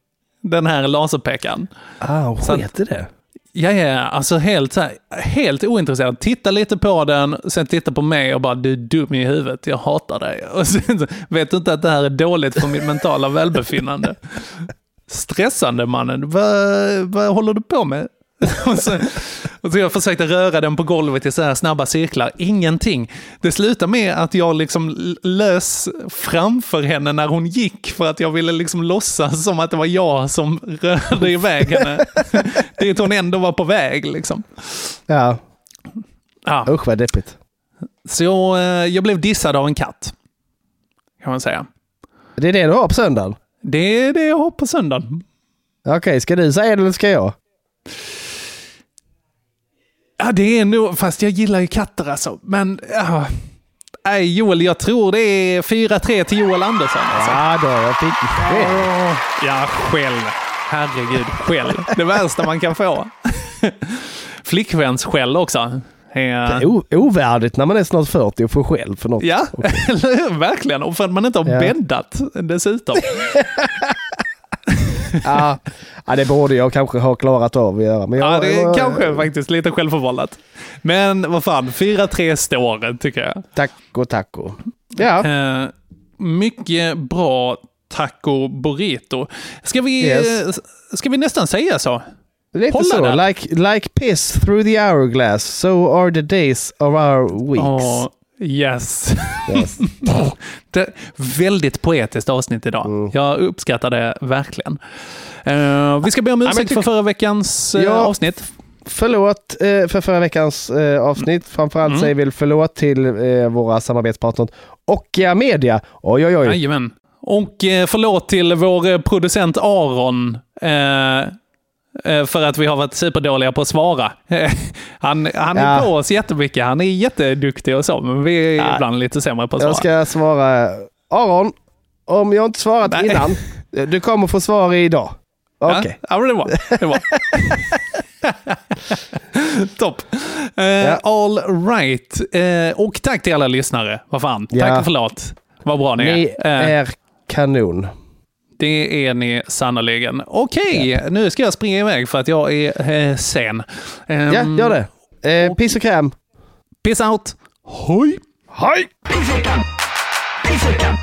den här laserpekaren. Ah, sket i det. Jag är alltså helt, så här, helt ointresserad. Titta lite på den, sen titta på mig och bara du är dum i huvudet, jag hatar dig. Och sen vet du inte att det här är dåligt för mitt mentala välbefinnande. stressande mannen. Vad, vad håller du på med? och, så, och så jag försökte röra den på golvet i så här snabba cirklar. Ingenting. Det slutade med att jag liksom lös framför henne när hon gick för att jag ville liksom låtsas som att det var jag som rörde iväg henne. Dit hon ändå var på väg liksom. Ja. Ja. Usch vad deppigt. Så jag, eh, jag blev dissad av en katt. Kan man säga. Det är det du har på söndagen? Det är det jag har på söndagen. Okej, ska du säga det eller ska jag? Ja, det är nog, fast jag gillar ju katter alltså. Men, ja. Nej, Joel, jag tror det är 4-3 till Joel Andersson. Alltså. Ja då, jag fick skäll. Ja, skäll. Herregud, skäll. Det värsta man kan få. Flickvänsskäll också. Det är o- ovärdigt när man är snart 40 och får skäll för något. Ja? Verkligen. Och för att man inte har Ja. bäddat dessutom. Ja, ja, det borde jag kanske ha klarat av att göra. Men jag, Ja, det är jag- kanske faktiskt lite självförvållat. Men vad fan, 4-3 står tycker jag. Taco, taco. Ja. Eh, mycket bra taco burrito. Ska vi, Yes. eh, ska vi nästan säga så? Lite Hålla så. där. Like, like piss through the hourglass, so are the days of our weeks. Åh, yes. Yes. väldigt poetiskt avsnitt idag. Jag uppskattar det verkligen. Eh, vi ska be om ursäkt tyck- för förra veckans eh, Ja. avsnitt. Förlåt eh, för förra veckans avsnitt. Framförallt Mm. säger vi förlåt till våra samarbetspartners Okia Media. Oj, oj, oj. Jajamän. Och förlåt till vår producent Aron. Eh, eh, för att vi har varit superdåliga på att svara. han han är Ja. på oss jättemycket. Han är jätteduktig och så, men vi är Ja. ibland lite sämre på att svara. Jag ska svara. Aron, om jag inte svarat Nej. innan, eh, du kommer få svar idag. Okej. Ja, ja, men det var det. Var. Topp. Eh, All right. Eh, och tack till alla lyssnare. Vad fan. Tack Ja. och förlåt. Vad bra ni, Ni är. Eh, är kanon. Det är ni sannoliken. Okej, nu ska jag springa iväg för att jag är eh, sen. Ehm, Ja, gör det. Eh, piss och kräm. Peace out. Hoj! Hej! Pissveckan! Pissveckan!